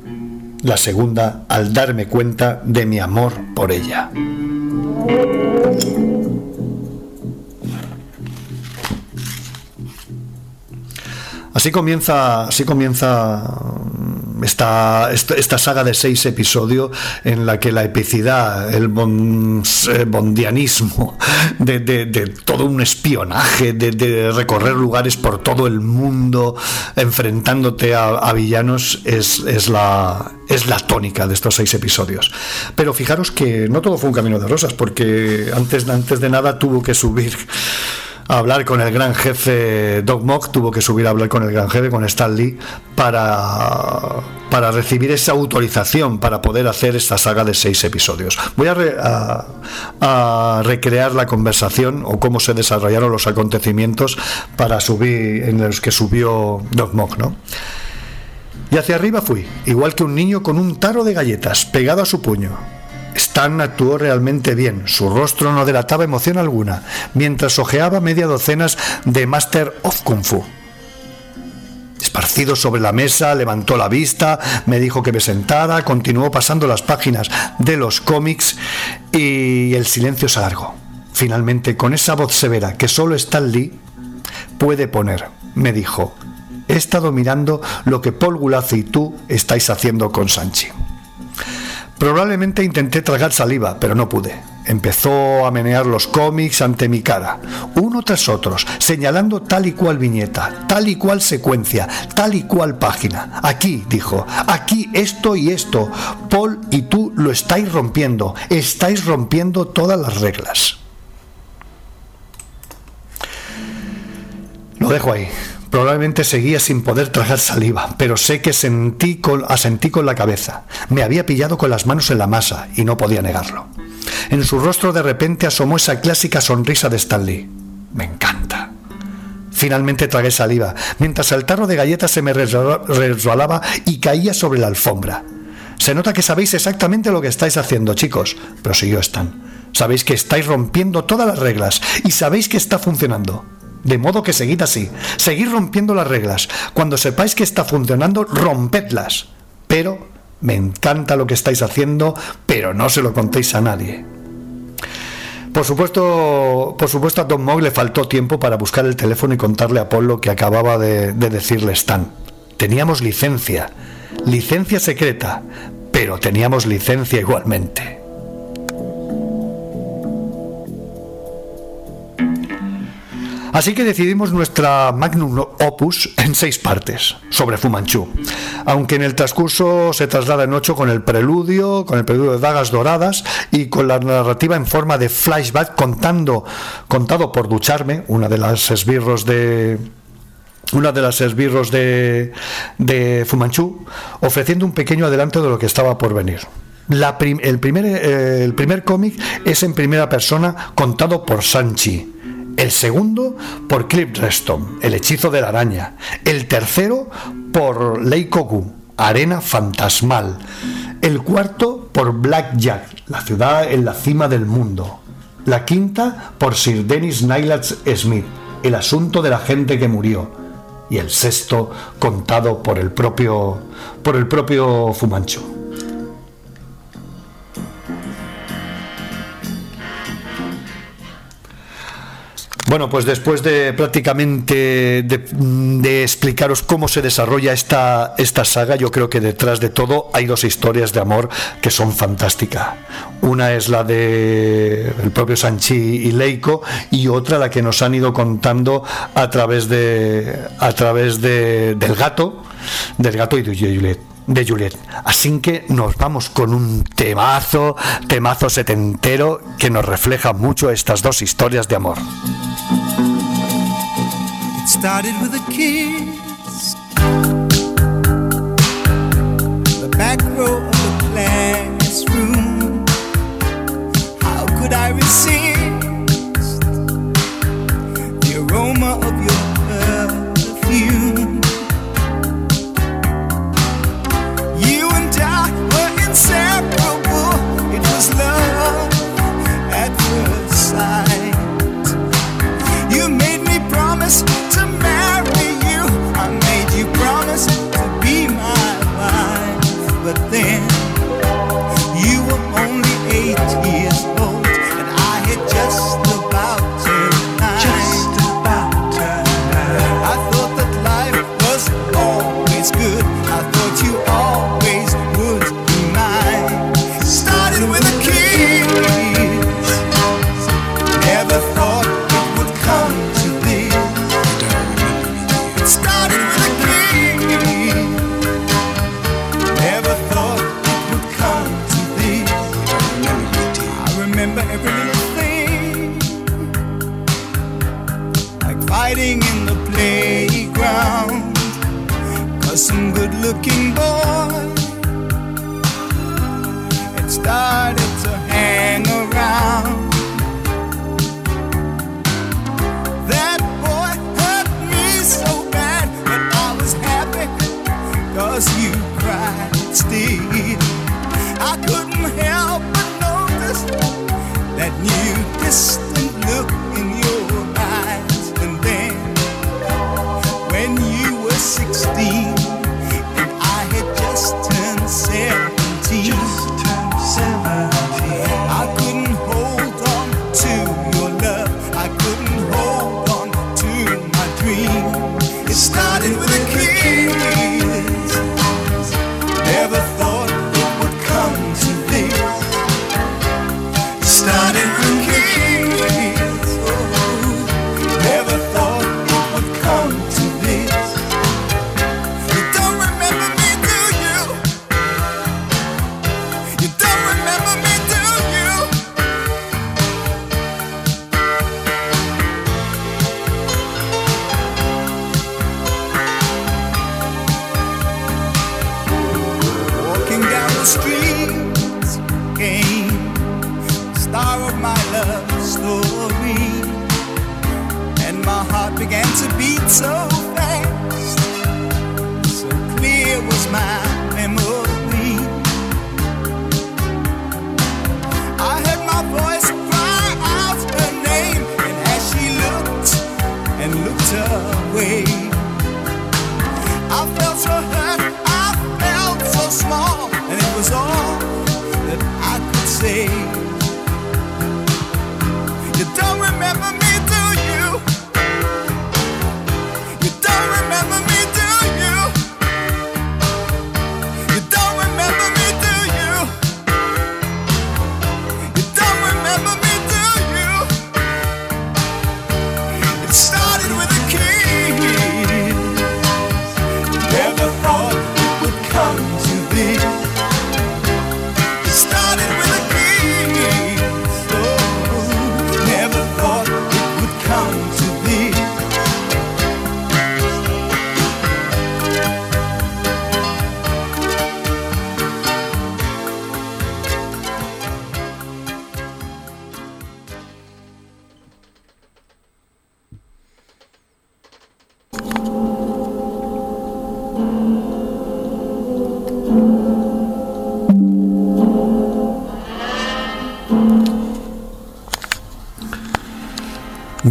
La segunda, al darme cuenta de mi amor por ella. Así comienza, así comienza mm, esta, esta, saga de seis episodios en la que la epicidad, el eh, bondianismo, de, todo un espionaje, de, de recorrer lugares por todo el mundo, enfrentándote a, a villanos, es, es la, es la tónica de estos seis episodios. Pero fijaros que no todo fue un camino de rosas, porque antes, antes de nada tuvo que subir hablar con el gran jefe Doc Mock, tuvo que subir a hablar con el gran jefe, con Stan Lee, para, para recibir esa autorización para poder hacer esta saga de seis episodios. Voy a, re- a- a recrear la conversación o cómo se desarrollaron los acontecimientos para subir en los que subió Doc Mock, ¿no? Y hacia arriba fui, igual que un niño con un taro de galletas pegado a su puño. Stan actuó realmente bien, su rostro no delataba emoción alguna, mientras hojeaba media docenas de Master of Kung Fu. Esparcido sobre la mesa, levantó la vista, me dijo que me sentara, continuó pasando las páginas de los cómics y el silencio se alargó. Finalmente, con esa voz severa que solo Stan Lee puede poner, me dijo, he estado mirando lo que Paul Gulazo y tú estáis haciendo con Sanchi. Probablemente intenté tragar saliva, pero no pude. Empezó a menear los cómics ante mi cara, uno tras otros, señalando tal y cual viñeta, tal y cual secuencia, tal y cual página. Aquí, dijo, aquí esto y esto. Paul y tú lo estáis rompiendo, estáis rompiendo todas las reglas. Lo dejo ahí. Probablemente seguía sin poder tragar saliva, pero sé que sentí con, asentí con la cabeza. Me había pillado con las manos en la masa y no podía negarlo. En su rostro de repente asomó esa clásica sonrisa de Stanley. Me encanta. Finalmente tragué saliva, mientras el tarro de galletas se me resbala- resbalaba y caía sobre la alfombra. Se nota que sabéis exactamente lo que estáis haciendo, chicos, prosiguió Stan. Sabéis que estáis rompiendo todas las reglas y sabéis que está funcionando. De modo que seguid así, seguid rompiendo las reglas. Cuando sepáis que está funcionando, rompedlas. Pero me encanta lo que estáis haciendo, pero no se lo contéis a nadie. Por supuesto, por supuesto a Don Mogg le faltó tiempo para buscar el teléfono y contarle a Paul lo que acababa de, de decirle Stan. Teníamos licencia, licencia secreta, pero teníamos licencia igualmente. Así que decidimos nuestra magnum opus en seis partes sobre Fu Manchu. Aunque en el transcurso se traslada en ocho con el preludio, con el preludio de Dagas Doradas y con la narrativa en forma de flashback contando, contado por Ducharme, una de las esbirros de, una de las esbirros de, ofreciendo un pequeño adelanto de lo que estaba por venir. La el primer, eh, el primer cómic es en primera persona contado por Sanchi. El segundo por Cliff Reston, El hechizo de la araña. El tercero por Leikoku, Arena fantasmal. El cuarto por Black Jack, la ciudad en la cima del mundo. La quinta por Sir Dennis Nylatz Smith, El asunto de la gente que murió y el sexto contado por el propio por el propio Fumanchu. Bueno, pues después de prácticamente de, explicaros cómo se desarrolla esta, esta saga, yo creo que detrás de todo hay dos historias de amor que son fantásticas. Una es la de el propio Sanchi y Leiko y otra la que nos han ido contando a través de a través de, del gato, del gato y de Juliet de Juliet. Así que nos vamos con un temazo, temazo setentero que nos refleja mucho estas dos historias de amor.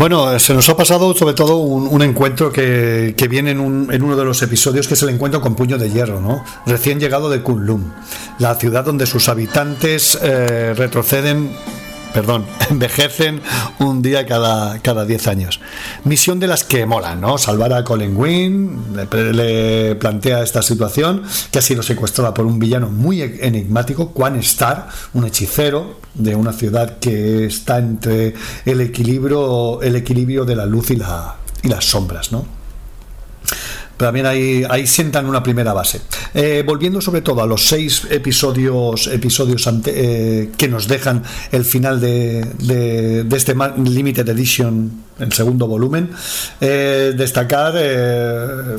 Bueno, se nos ha pasado sobre todo un, un encuentro que, que viene en, un, en, uno de los episodios, que es el encuentro con Puño de Hierro, ¿no? Recién llegado de Kunlun, la ciudad donde sus habitantes eh, retroceden perdón, envejecen un día cada, cada 10 años. Misión de las que molan, ¿no? Salvar a Colin Wynn, le, plantea esta situación, que ha sido secuestrada por un villano muy e, enigmático, Quan Star, un hechicero de una ciudad que está entre el equilibrio, el equilibrio de la luz y, la, y las sombras, ¿no? pero también ahí, ahí sientan una primera base. Eh, volviendo sobre todo a los seis episodios, episodios eh, que nos dejan el final de, de, de este Limited Edition, el segundo volumen, eh, destacar el,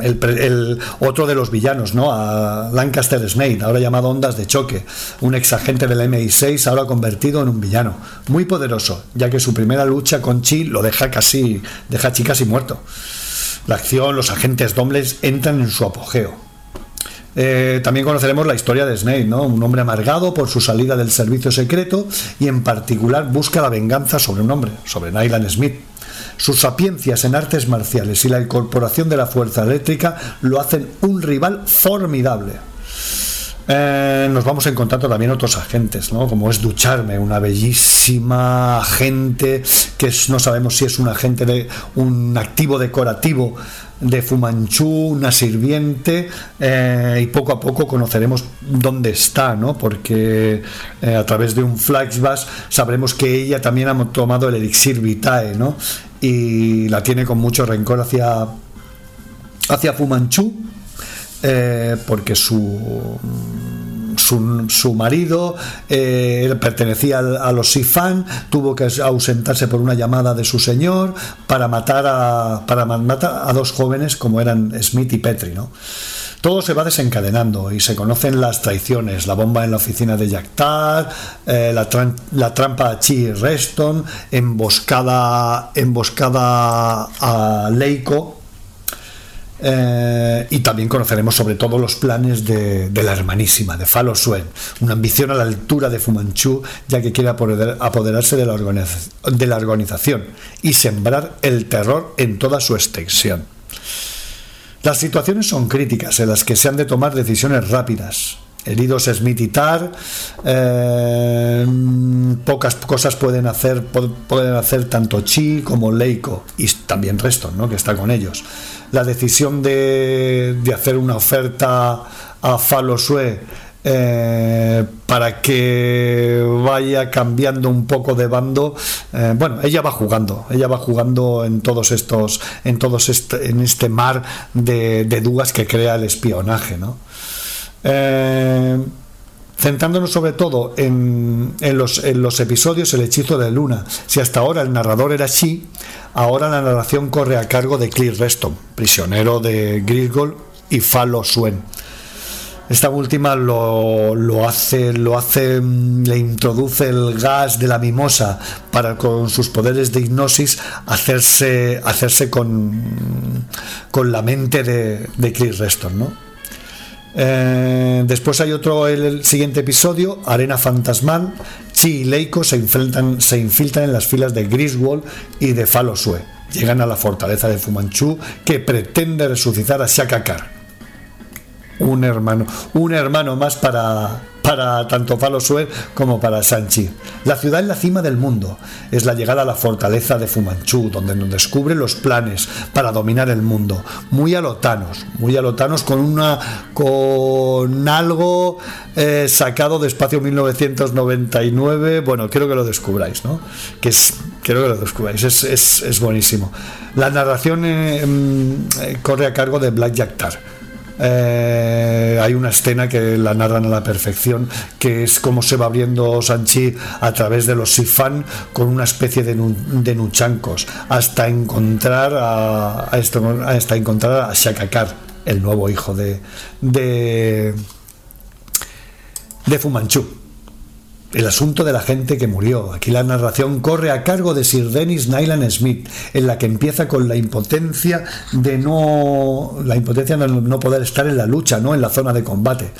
el, otro de los villanos, ¿no? A Lancaster Snake, ahora llamado Ondas de Choque, un exagente del MI6 ahora convertido en un villano, muy poderoso, ya que su primera lucha con Chi lo deja casi, deja Chi casi muerto. La acción, los agentes dobles entran en su apogeo. Eh, también conoceremos la historia de Snake, ¿no? un hombre amargado por su salida del servicio secreto y en particular busca la venganza sobre un hombre, sobre Nylan Smith. Sus sapiencias en artes marciales y la incorporación de la fuerza eléctrica lo hacen un rival formidable. Eh, nos vamos encontrando también otros agentes, ¿no? como es Ducharme, una bellísima agente que no sabemos si es un agente de un activo decorativo de Fumanchu, una sirviente, eh, y poco a poco conoceremos dónde está, ¿no? porque eh, a través de un flashback sabremos que ella también ha tomado el elixir vitae ¿no? y la tiene con mucho rencor hacia, hacia Fumanchu eh, porque su, su, su marido eh, pertenecía a los Sifan, tuvo que ausentarse por una llamada de su señor para matar a, para ma- matar a dos jóvenes como eran Smith y Petri. ¿no? Todo se va desencadenando y se conocen las traiciones, la bomba en la oficina de Yaktar, eh, la, la trampa a Chi Reston, emboscada, emboscada a Leiko, eh, y también conoceremos sobre todo los planes de, la hermanísima, de Falo Suen, una ambición a la altura de Fumanchu, ya que quiere apoderar- apoderarse de la, organización y sembrar el terror en toda su extensión. Las situaciones son críticas en las que se han de tomar decisiones rápidas. Heridos Smith y Tar, eh, pocas cosas pueden hacer, pueden hacer tanto Chi como Leiko y también Reston, ¿no? que está con ellos. La decisión de, de hacer una oferta a Falosue eh, para que vaya cambiando un poco de bando. eh, bueno, ella va jugando, ella va jugando en todos estos, en todos este, en este mar de, de dudas que crea el espionaje, ¿no? Eh, centrándonos sobre todo en, los, episodios El hechizo de Luna. Si hasta ahora el narrador era Shi, ahora la narración corre a cargo de Clear Reston, prisionero de Grisgold y Falo Suen. Esta última lo, hace, lo hace, mm, le introduce el gas de la mimosa para con sus poderes de hipnosis hacerse, hacerse con, con la mente de, de Reston, ¿no? Eh, después hay otro, el, el siguiente episodio, Arena Fantasmal. Chi y Leiko se infiltran, se infiltran en las filas de Griswold y de Falosue. Llegan a la fortaleza de Fumanchu que pretende resucitar a Shaka. Un hermano, un hermano más para, para tanto Falosue como para Sanchi. La ciudad en la cima del mundo es la llegada a la fortaleza de Fumanchu, donde nos descubre los planes para dominar el mundo. Muy alotanos, muy alotanos con una con algo eh, sacado de Espacio 1999. Bueno, quiero que lo descubráis, ¿no? Que es, quiero que lo descubráis, es, es, es buenísimo. La narración eh, mm, eh, corre a cargo de Black Jack Tar. Eh, hay una escena que la narran a la perfección, que es cómo se va abriendo Sanchi a través de los sifán con una especie de, nu- de nuchancos, hasta encontrar a, a esto- encontrar a Shakakar, el nuevo hijo de, de, de Fumanchu. El asunto de la gente que murió. Aquí la narración corre a cargo de Sir Dennis Nyland Smith, en la que empieza con la impotencia de no la impotencia de no poder estar en la lucha, no en la zona de combate.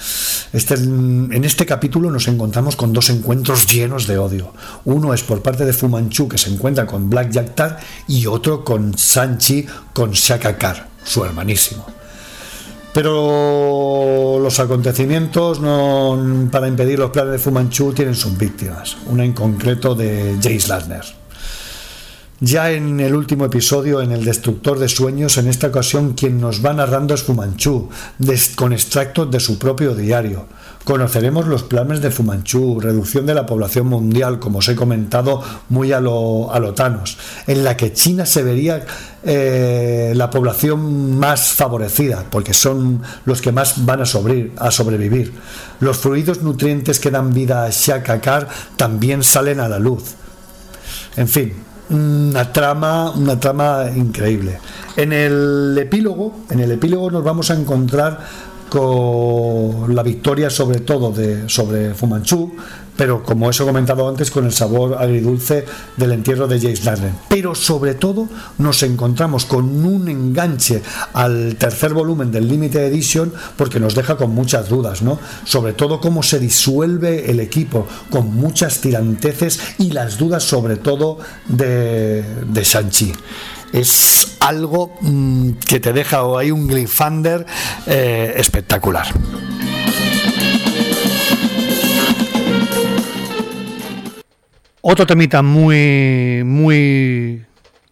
Este, en este capítulo nos encontramos con dos encuentros llenos de odio. Uno es por parte de Fumanchu que se encuentra con Black Jack Tar y otro con Sanchi con Shaka Kar, su hermanísimo. Pero los acontecimientos no, para impedir los planes de Fumanchu tienen sus víctimas, una en concreto de Jace Lasner. Ya en el último episodio, en El Destructor de Sueños, en esta ocasión quien nos va narrando es Fumanchu, con extractos de su propio diario. Conoceremos los planes de Fumanchu, reducción de la población mundial, como os he comentado, muy a lo, a en la que China se vería eh, la población más favorecida, porque son los que más van a, a sobrevivir. Los fluidos nutrientes que dan vida a Shaka Kar también salen a la luz. En fin, una trama, una trama increíble. En el epílogo, en el epílogo nos vamos a encontrar con la victoria sobre todo de sobre Fumanchu, pero como os he comentado antes con el sabor agridulce del entierro de James Darden. Pero sobre todo nos encontramos con un enganche al tercer volumen del Limited Edition porque nos deja con muchas dudas, ¿no? Sobre todo cómo se disuelve el equipo con muchas tiranteces y las dudas sobre todo de, de Shang-Chi es algo mm, que te deja o hay un cliffhanger eh, espectacular. Otro temita muy, muy,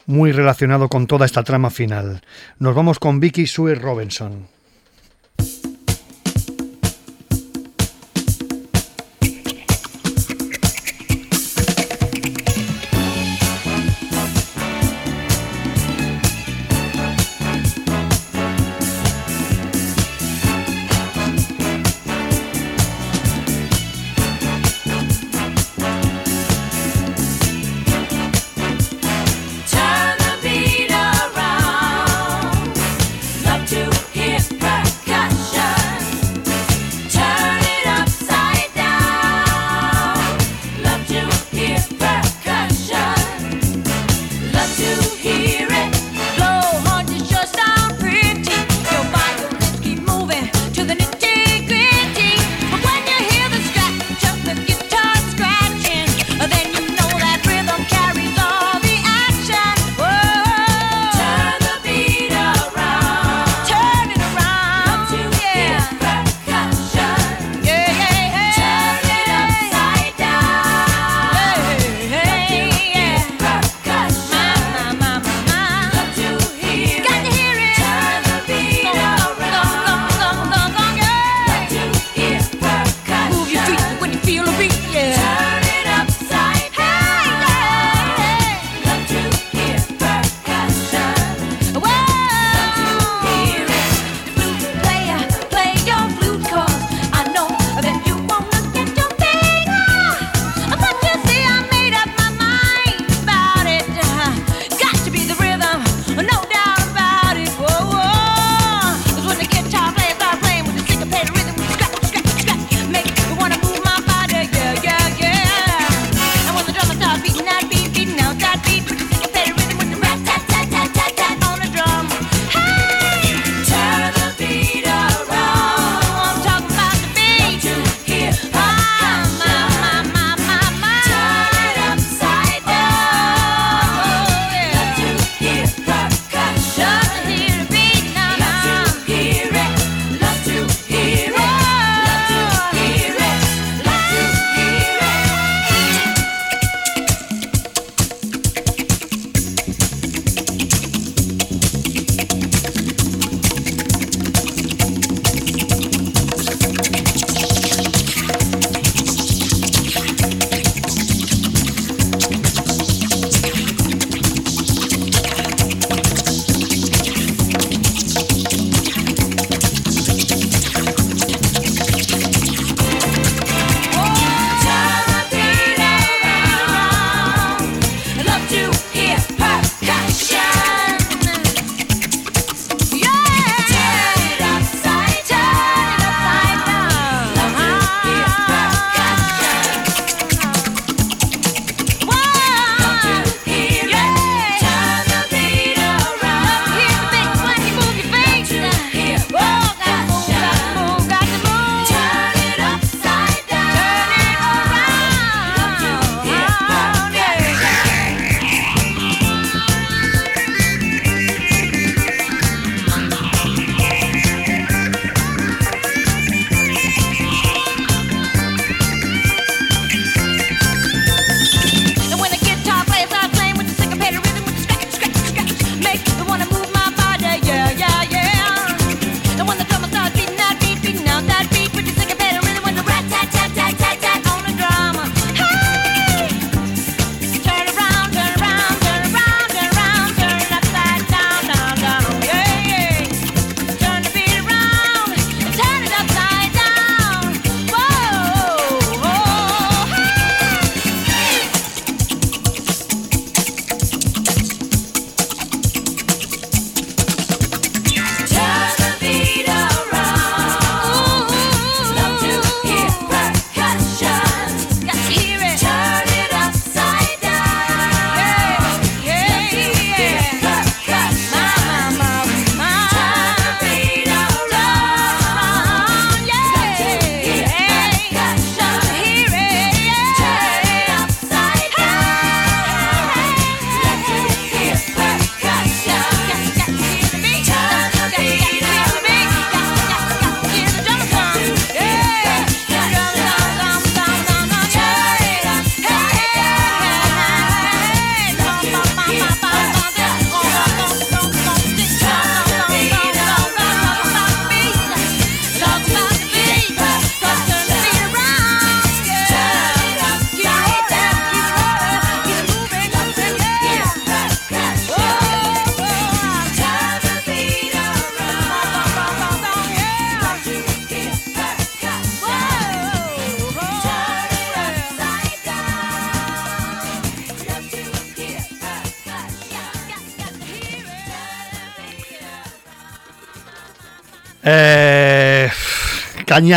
muy relacionado con toda esta trama final. Nos vamos con Vicky Sue Robinson.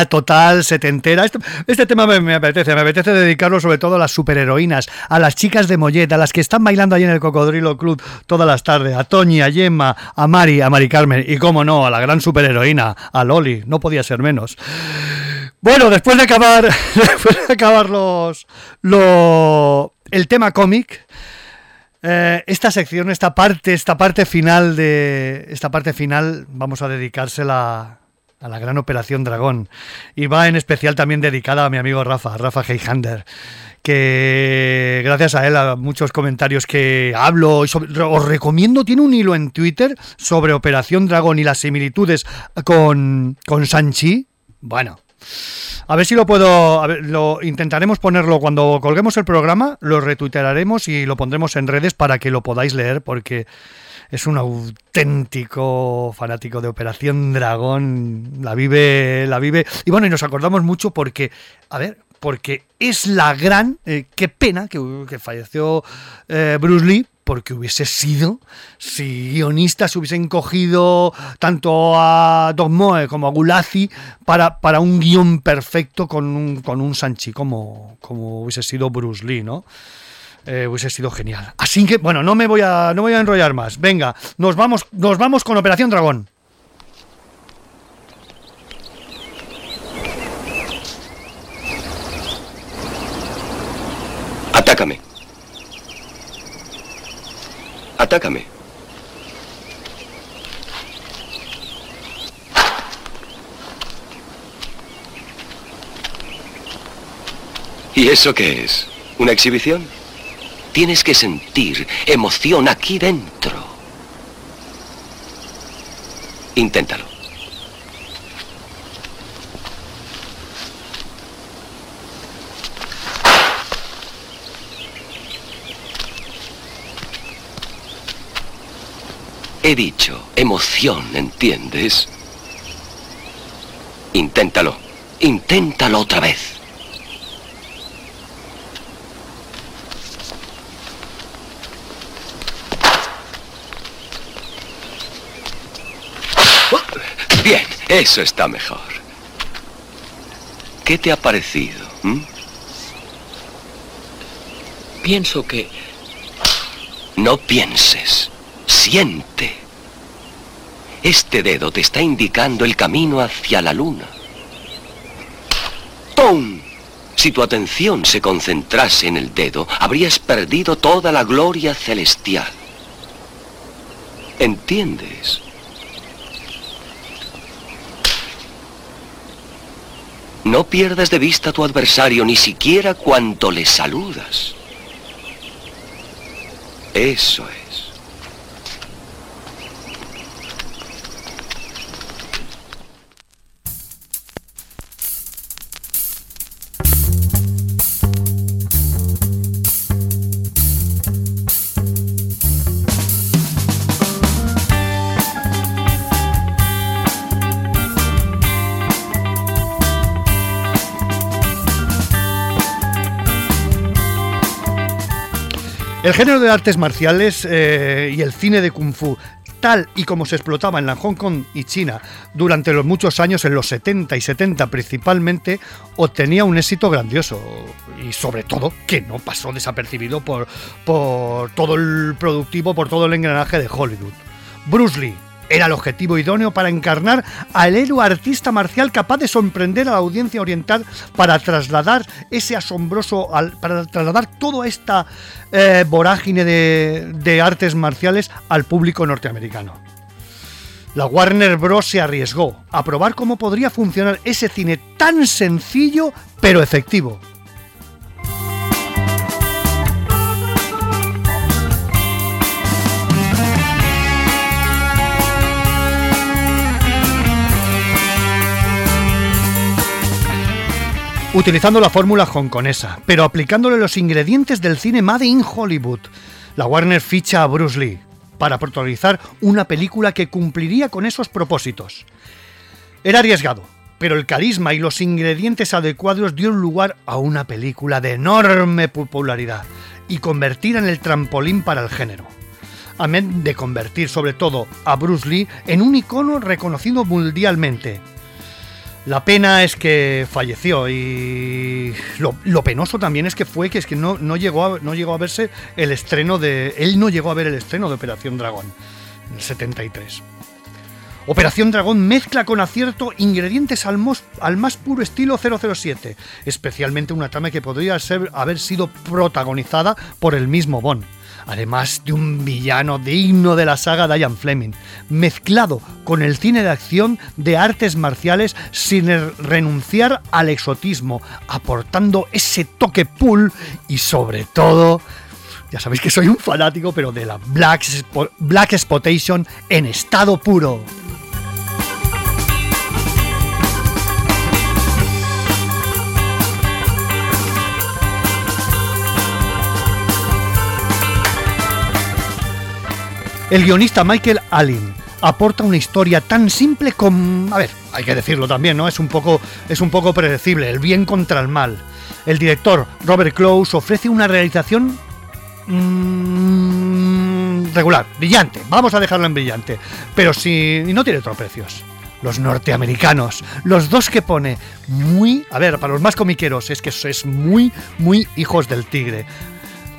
Total, setentera. Este, este tema me, me apetece, me apetece dedicarlo sobre todo a las superheroínas, a las chicas de Mollet, a las que están bailando ahí en el Cocodrilo Club todas las tardes, a Toñi, a Gemma, a Mari, a Mari Carmen y, cómo no, a la gran superheroína, a Loli, no podía ser menos. Bueno, después de acabar, después de acabar los, lo- el tema cómic, eh, esta sección, esta parte, esta parte final de esta parte final, vamos a dedicársela a la gran operación Dragón y va en especial también dedicada a mi amigo Rafa, Rafa Heihander que gracias a él a muchos comentarios que hablo sobre- os recomiendo tiene un hilo en Twitter sobre Operación Dragón y las similitudes con con Sanchi bueno a ver si lo puedo. a ver, lo intentaremos ponerlo cuando colguemos el programa, lo retuitearemos y lo pondremos en redes para que lo podáis leer, porque es un auténtico fanático de Operación Dragón. La vive, la vive. Y bueno, y nos acordamos mucho porque, a ver, porque es la gran. eh, qué pena que, que falleció eh, Bruce Lee. Porque hubiese sido, si guionistas hubiesen cogido tanto a Doc Moe como a Gulazi para, para un guion perfecto con un, con un Sanchi como, como hubiese sido Bruce Lee, ¿no? Eh, hubiese sido genial. Así que, bueno, no me voy a, no voy a enrollar más. Venga, nos vamos, nos vamos con Operación Dragón. Atácame. Atácame. ¿Y eso qué es? ¿Una exhibición? Tienes que sentir emoción aquí dentro. Inténtalo. He dicho emoción, ¿entiendes? Inténtalo. Inténtalo otra vez. Bien, eso está mejor. ¿Qué te ha parecido? mm? Pienso que No pienses, siente. Este dedo te está indicando el camino hacia la luna. ¡Pum! Si tu atención se concentrase en el dedo, habrías perdido toda la gloria celestial. ¿Entiendes? No pierdas de vista a tu adversario ni siquiera cuando le saludas. Eso es. El género de artes marciales eh, y el cine de kung fu, tal y como se explotaba en la Hong Kong y China durante los muchos años, en los 70 y 70 principalmente, obtenía un éxito grandioso y sobre todo que no pasó desapercibido por, por todo el productivo, por todo el engranaje de Hollywood. Bruce Lee era el objetivo idóneo para encarnar al héroe artista marcial capaz de sorprender a la audiencia oriental para trasladar ese asombroso, para trasladar toda esta eh, vorágine de artes marciales al público norteamericano. La Warner Bros. se arriesgó a probar cómo podría funcionar ese cine tan sencillo pero efectivo. Utilizando la fórmula hongkonesa, pero aplicándole los ingredientes del cine Made in Hollywood. La Warner ficha a Bruce Lee para protagonizar una película que cumpliría con esos propósitos. Era arriesgado, pero el carisma y los ingredientes adecuados dieron lugar a una película de enorme popularidad y convertida en el trampolín para el género. amén de convertir sobre todo a Bruce Lee en un icono reconocido mundialmente. La pena es que falleció y lo, penoso también es que fue que es que no, no, llegó a, no llegó a verse el estreno de... Él no llegó a ver el estreno de Operación Dragón en el 73. Operación Dragón mezcla con acierto ingredientes al, al más puro estilo 007, especialmente una trama que podría ser, haber sido protagonizada por el mismo Bond. Además de un villano digno de la saga Diane Fleming, mezclado con el cine de acción de artes marciales sin renunciar al exotismo, aportando ese toque pool y sobre todo ya sabéis que soy un fanático, pero de la Black, Black Exploitation en estado puro. El guionista Michael Allen aporta una historia tan simple como... A ver, hay que decirlo también, ¿no? Es un poco, es un poco predecible, el bien contra el mal. El director Robert Close ofrece una realización mm, regular, brillante. Vamos a dejarlo en brillante. Pero si no tiene tropecios. Los norteamericanos, los dos que pone muy, a ver, para los más comiqueros es que es muy, muy hijos del tigre.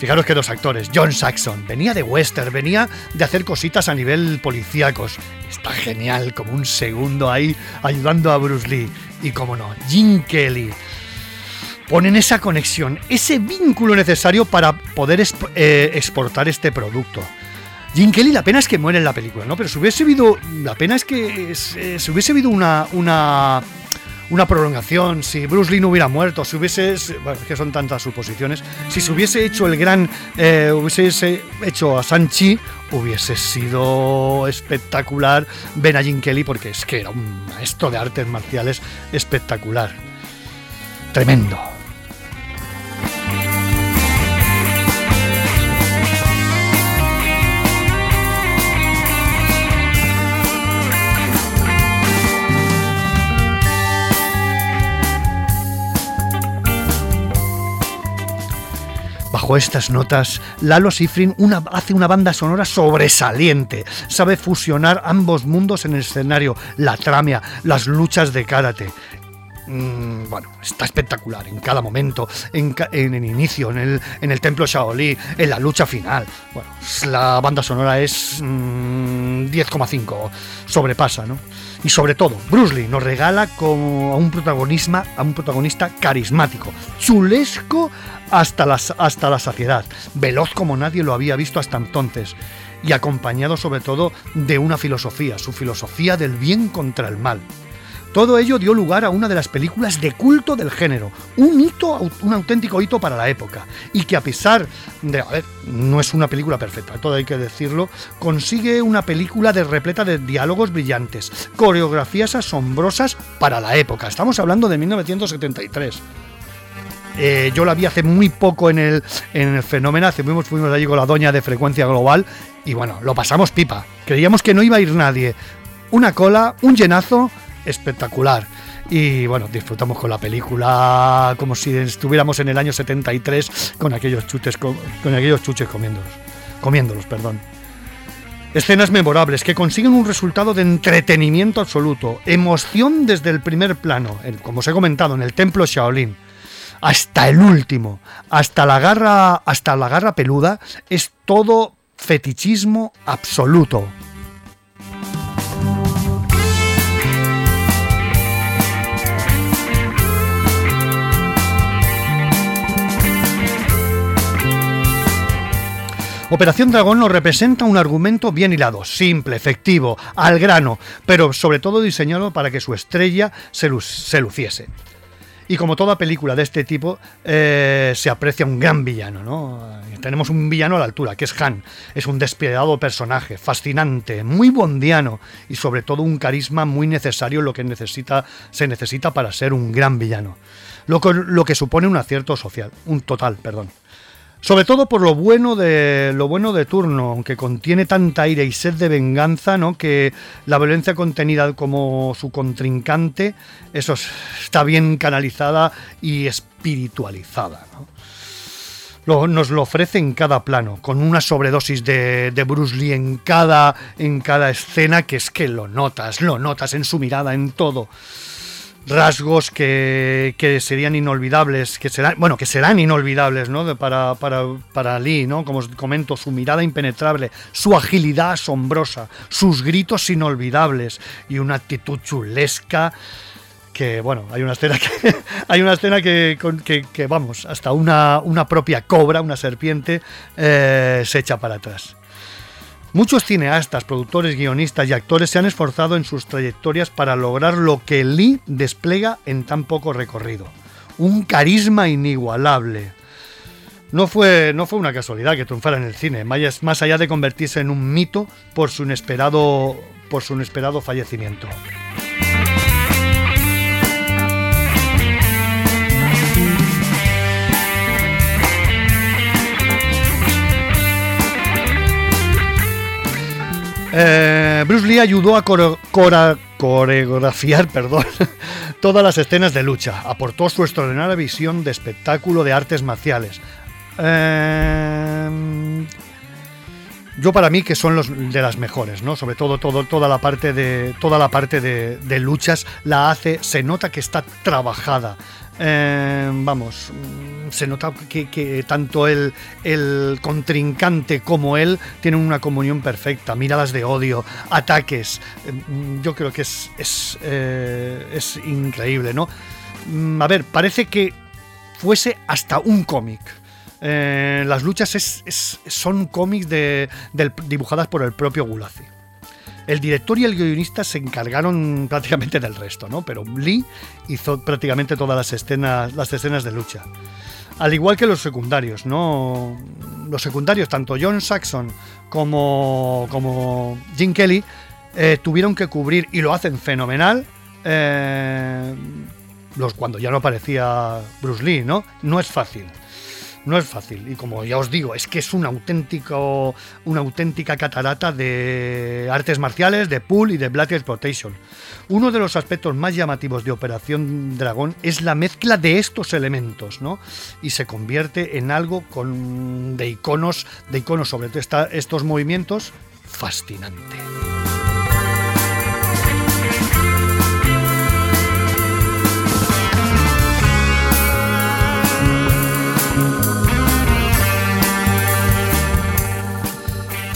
Fijaros que dos actores, John Saxon, venía de western, venía de hacer cositas a nivel policíacos. Está genial, como un segundo ahí ayudando a Bruce Lee. Y como no, Jim Kelly. Ponen esa conexión, ese vínculo necesario para poder eh, exportar este producto. Jim Kelly, la pena es que muere en la película, ¿no? Pero si hubiese habido. La pena es que eh, si hubiese habido una. una una prolongación, si Bruce Lee no hubiera muerto, si hubiese, bueno, es que son tantas suposiciones, si se hubiese hecho el gran, eh, hubiese hecho a Sanchi, hubiese sido espectacular Jim Kelly porque es que era un maestro de artes marciales espectacular. Tremendo. Bajo estas notas, Lalo Schifrin una- hace una banda sonora sobresaliente. Sabe fusionar ambos mundos en el escenario, la tramia, las luchas de karate. Mm, bueno, está espectacular en cada momento, en, en el inicio, en el, templo Shaolin, en la lucha final. Bueno, la banda sonora es mm, 10,5, sobrepasa, ¿no? Y sobre todo, Bruce Lee nos regala como a un protagonismo, a un protagonista carismático, chulesco hasta hasta la saciedad, veloz como nadie lo había visto hasta entonces, y acompañado sobre todo de una filosofía, su filosofía del bien contra el mal. Todo ello dio lugar a una de las películas de culto del género, un hito, un auténtico hito para la época, y que a pesar de, a ver, no es una película perfecta, todo hay que decirlo, consigue una película de repleta de diálogos brillantes, coreografías asombrosas para la época. Estamos hablando de 1973. Eh, yo la vi hace muy poco en el, en el fenómeno, hace fuimos, fuimos allí con la doña de frecuencia global y bueno, lo pasamos pipa. Creíamos que no iba a ir nadie. Una cola, un llenazo espectacular. Y bueno, disfrutamos con la película como si estuviéramos en el año 73 con aquellos chutes co- con, aquellos chuches comiéndolos. Comiéndolos, perdón. Escenas memorables que consiguen un resultado de entretenimiento absoluto, emoción desde el primer plano, como os he comentado, en el templo Shaolin hasta el último, hasta la garra, hasta la garra peluda, es todo fetichismo absoluto. Operación Dragón nos representa un argumento bien hilado, simple, efectivo, al grano, pero sobre todo diseñado para que su estrella se, se luciese. Y como toda película de este tipo, eh, se aprecia un gran villano, ¿no? Tenemos un villano a la altura, que es Han. Es un despiadado personaje, fascinante, muy bondiano y sobre todo un carisma muy necesario, lo que necesita, se necesita para ser un gran villano. Lo que supone un acierto social, un total, perdón. Sobre todo por lo bueno de lo bueno de turno, aunque contiene tanta ira y sed de venganza, ¿no? Que la violencia contenida como su contrincante, eso es- está bien canalizada y espiritualizada, ¿no? nos lo ofrece en cada plano, con una sobredosis de, de Bruce Lee en cada, en cada escena, que es que lo notas, lo notas en su mirada, en todo. Rasgos que, que serían inolvidables, que serán, bueno, que serán inolvidables, ¿no? Para, para, para Lee, ¿no? Como os comento, su mirada impenetrable, su agilidad asombrosa, sus gritos inolvidables y una actitud chulesca que bueno, hay una escena que hay una escena que- que, vamos, hasta una, una propia cobra, una serpiente, eh, se echa para atrás. Muchos cineastas, productores, guionistas y actores se han esforzado en sus trayectorias para lograr lo que Lee despliega en tan poco recorrido. Un carisma inigualable. No fue, no fue una casualidad que triunfara en el cine, más allá de convertirse en un mito por su inesperado, por su inesperado fallecimiento. Eh, Bruce Lee ayudó a coreografiar perdón, todas las escenas de lucha. Aportó su extraordinaria visión de espectáculo de artes marciales. Eh, yo para mí que son los de las mejores, ¿no? Sobre todo, toda la parte de toda la parte de luchas la hace, se nota que está trabajada. Eh, vamos, se nota que, tanto el, el contrincante como él tienen una comunión perfecta, miradas de odio, ataques. Eh, Yo creo que es, es, eh, es increíble, ¿no? Mm, A ver, parece que fuese hasta un cómic. Las luchas es- son cómics de, dibujadas por el propio Gulazi. El director y el guionista se encargaron prácticamente del resto, ¿no? Pero Lee hizo prácticamente todas las escenas, las escenas de lucha. Al igual que los secundarios, ¿no? Los secundarios, tanto John Saxon como, como Jim Kelly, eh, tuvieron que cubrir, y lo hacen fenomenal, eh, los, cuando ya no aparecía Bruce Lee, ¿no? No es fácil. No es fácil. Y como ya os digo, es que es auténtico, una auténtica catarata de artes marciales, de pool y de black exploitation. Uno de los aspectos más llamativos de Operación Dragón es la mezcla de estos elementos, ¿no? Y se convierte en algo con, de iconos, de iconos sobre estos movimientos fascinante.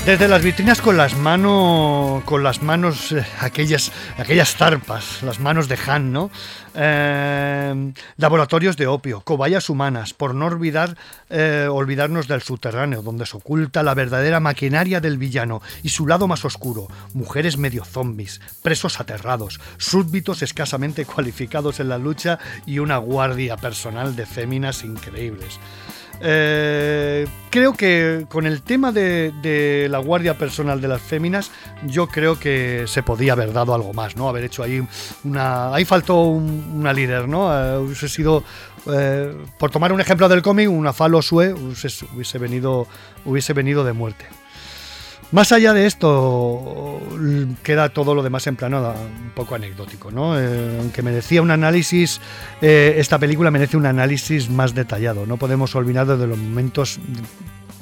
Desde las vitrinas con las manos, con las manos, eh, aquellas, aquellas zarpas, las manos de Han, ¿no? Eh, laboratorios de opio, cobayas humanas, por no olvidar, eh, olvidarnos del subterráneo, donde se oculta la verdadera maquinaria del villano y su lado más oscuro, mujeres medio zombies, presos aterrados, súbditos escasamente cualificados en la lucha y una guardia personal de féminas increíbles. Eh, creo que con el tema de, la guardia personal de las féminas, yo creo que se podía haber dado algo más, ¿no? Haber hecho ahí una. Ahí faltó un- una líder, ¿no? Eh, hubiese sido. eh, por tomar un ejemplo del cómic, una Falo Sue hubiese, hubiese venido, hubiese venido de muerte. Más allá de esto, queda todo lo demás en plano un poco anecdótico, ¿no? Eh, aunque merecía un análisis, eh, esta película merece un análisis más detallado. No podemos olvidar de los momentos.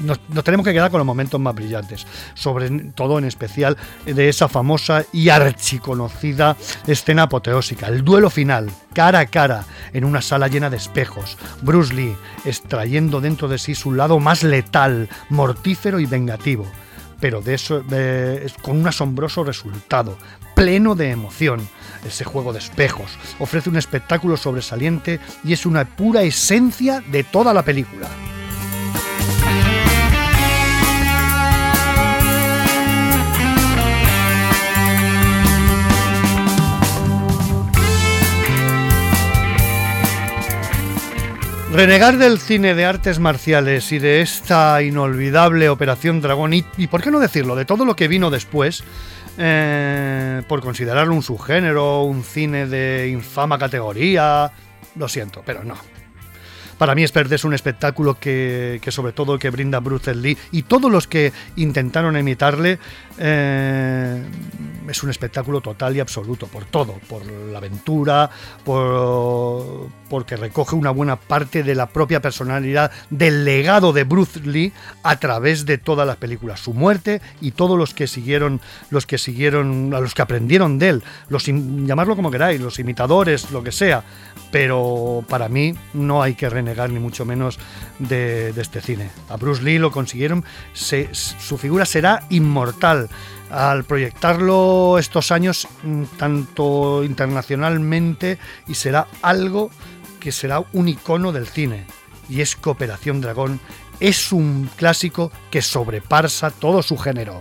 Nos, nos tenemos que quedar con los momentos más brillantes, sobre todo en especial de esa famosa y archiconocida escena apoteósica, el duelo final, cara a cara, en una sala llena de espejos. Bruce Lee extrayendo dentro de sí su lado más letal, mortífero y vengativo pero de eso de- con un asombroso resultado, pleno de emoción. Ese juego de espejos ofrece un espectáculo sobresaliente y es una pura esencia de toda la película. Renegar del cine de artes marciales y de esta inolvidable Operación Dragón, y, y por qué no decirlo, de todo lo que vino después, eh, por considerarlo un subgénero, un cine de infama categoría, lo siento, pero no. Para mí Expert es un espectáculo que, sobre todo que brinda Bruce Lee y todos los que intentaron imitarle, eh, es un espectáculo total y absoluto, por todo, por la aventura, por, porque recoge una buena parte de la propia personalidad del legado de Bruce Lee a través de todas las películas, su muerte y todos los que siguieron, los que siguieron, a los que aprendieron de él, los llamarlo como queráis, los imitadores, lo que sea, pero para mí no hay que renegar ni mucho menos de, este cine. A Bruce Lee lo consiguieron, su figura será inmortal al proyectarlo estos años mm, tanto internacionalmente y será algo que será un icono del cine y es Cooperación Dragón es un clásico que sobrepasa todo su género.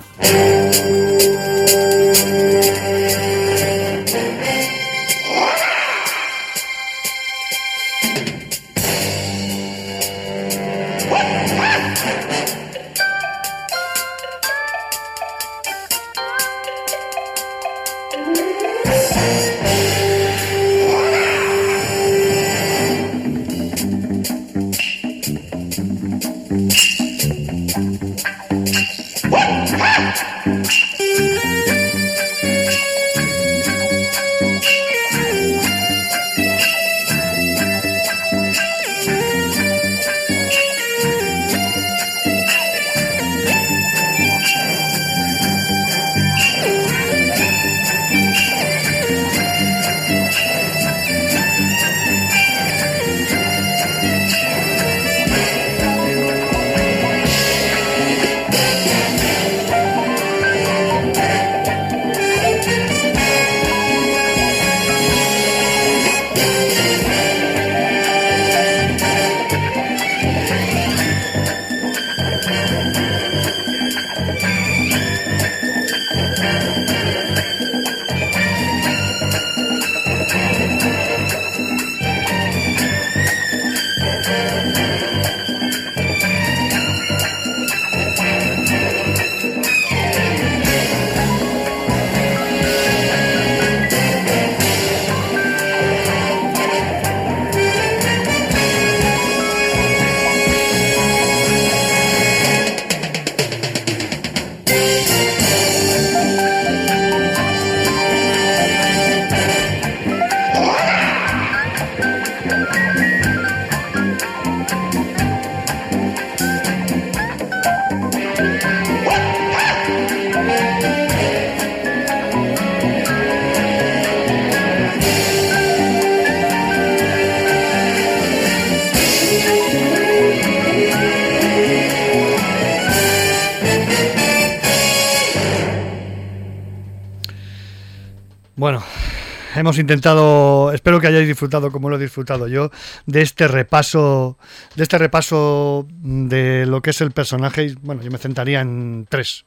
Hemos intentado, espero que hayáis disfrutado como lo he disfrutado yo, de este repaso, de este repaso de lo que es el personaje. Bueno, yo me centraría en tres.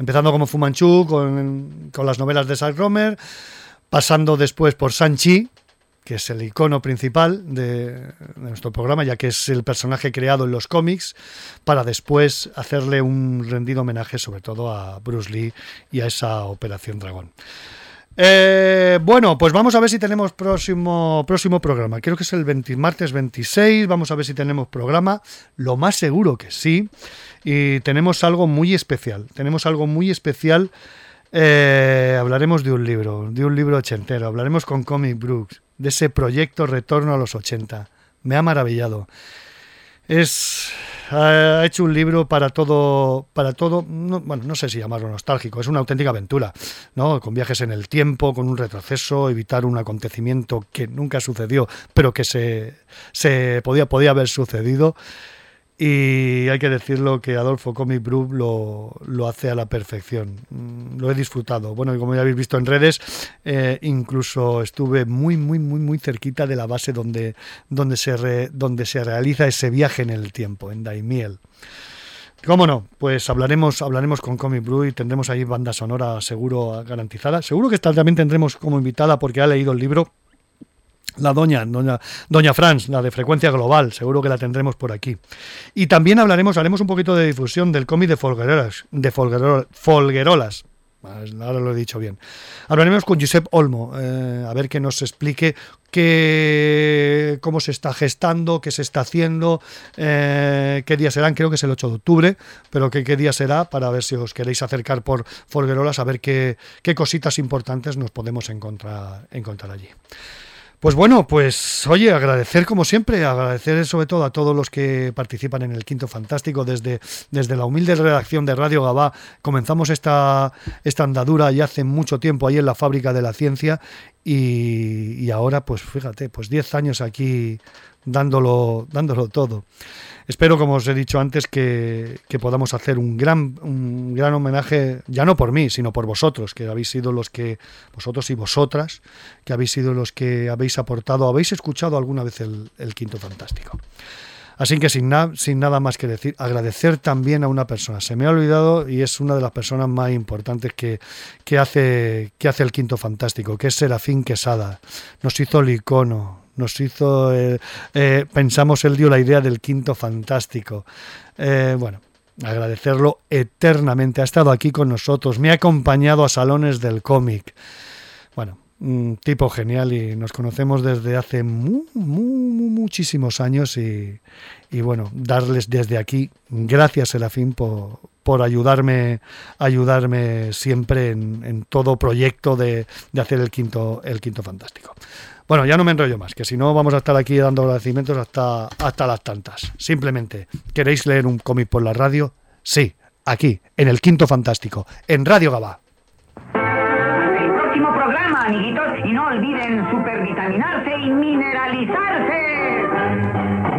Empezando como Fumanchu con, con las novelas de Zack Romer, pasando después por Sanchi, que es el icono principal de, de, nuestro programa, ya que es el personaje creado en los cómics, para después hacerle un rendido homenaje sobre todo a Bruce Lee y a esa Operación Dragón. Eh, bueno, pues vamos a ver si tenemos próximo, próximo programa. Creo que es el 20, martes 26. Vamos a ver si tenemos programa. Lo más seguro que sí. Y tenemos algo muy especial. Tenemos algo muy especial. Eh, hablaremos de un libro, de un libro ochentero. Hablaremos con Comic Brooks, de ese proyecto Retorno a los 80. Me ha maravillado. Es ha hecho un libro para todo, para todo, no, bueno, no sé si llamarlo nostálgico, es una auténtica aventura, ¿no? Con viajes en el tiempo, con un retroceso, evitar un acontecimiento que nunca sucedió, pero que se, se podía, podía haber sucedido. Y hay que decirlo que Adolfo Comic Brew lo, lo, hace a la perfección. Mm, lo he disfrutado. Bueno, y como ya habéis visto en redes, eh, incluso estuve muy, muy, muy, muy cerquita de la base donde, donde, se re, donde se realiza ese viaje en el tiempo, en Daimiel. ¿Cómo no? Pues hablaremos, hablaremos con Comic Brew y tendremos ahí banda sonora seguro garantizada. Seguro que también tendremos como invitada porque ha leído el libro la doña, doña, doña Franz, la de frecuencia global, seguro que la tendremos por aquí. Y también hablaremos, haremos un poquito de difusión del cómic de Folguerolas, de Folguerolas, ahora lo he dicho bien. Hablaremos con Josep Olmo, eh, a ver que nos explique qué, cómo se está gestando, qué se está haciendo, eh, qué días serán, creo que es el 8 de octubre, pero qué, qué día será para ver si os queréis acercar por Folguerolas a ver qué, qué cositas importantes nos podemos encontrar, encontrar allí. Pues bueno, pues oye, agradecer como siempre, agradecer sobre todo a todos los que participan en el Quinto Fantástico desde, desde la humilde redacción de Radio Gabá. Comenzamos esta, esta andadura ya hace mucho tiempo ahí en la fábrica de la ciencia y, y ahora pues fíjate, pues 10 años aquí dándolo, dándolo todo. Espero, como os he dicho antes, que, que, podamos hacer un gran, un gran homenaje, ya no por mí, sino por vosotros, que habéis sido los que, vosotros y vosotras, que habéis sido los que habéis aportado, habéis escuchado alguna vez el, el Quinto Fantástico. Así que sin, na sin nada más que decir, agradecer también a una persona. Se me ha olvidado y es una de las personas más importantes que, que, hace, que hace el Quinto Fantástico, que es Serafín Quesada. Nos hizo el icono, nos hizo, eh, eh, pensamos, él dio la idea del quinto fantástico. Eh, bueno, agradecerlo eternamente. Ha estado aquí con nosotros, me ha acompañado a salones del cómic. Bueno, un tipo genial y nos conocemos desde hace mu, mu, muchísimos años y, bueno, darles desde aquí gracias Serafín por, por ayudarme, ayudarme siempre en, en todo proyecto de, de, hacer el quinto, el quinto fantástico. Bueno, ya no me enrollo más, que si no vamos a estar aquí dando agradecimientos hasta, hasta las tantas. Simplemente, ¿queréis leer un cómic por la radio? Sí, aquí, en el Quinto Fantástico, en Radio Gabá. Amiguitos, y no olviden supervitaminarse y mineralizarse.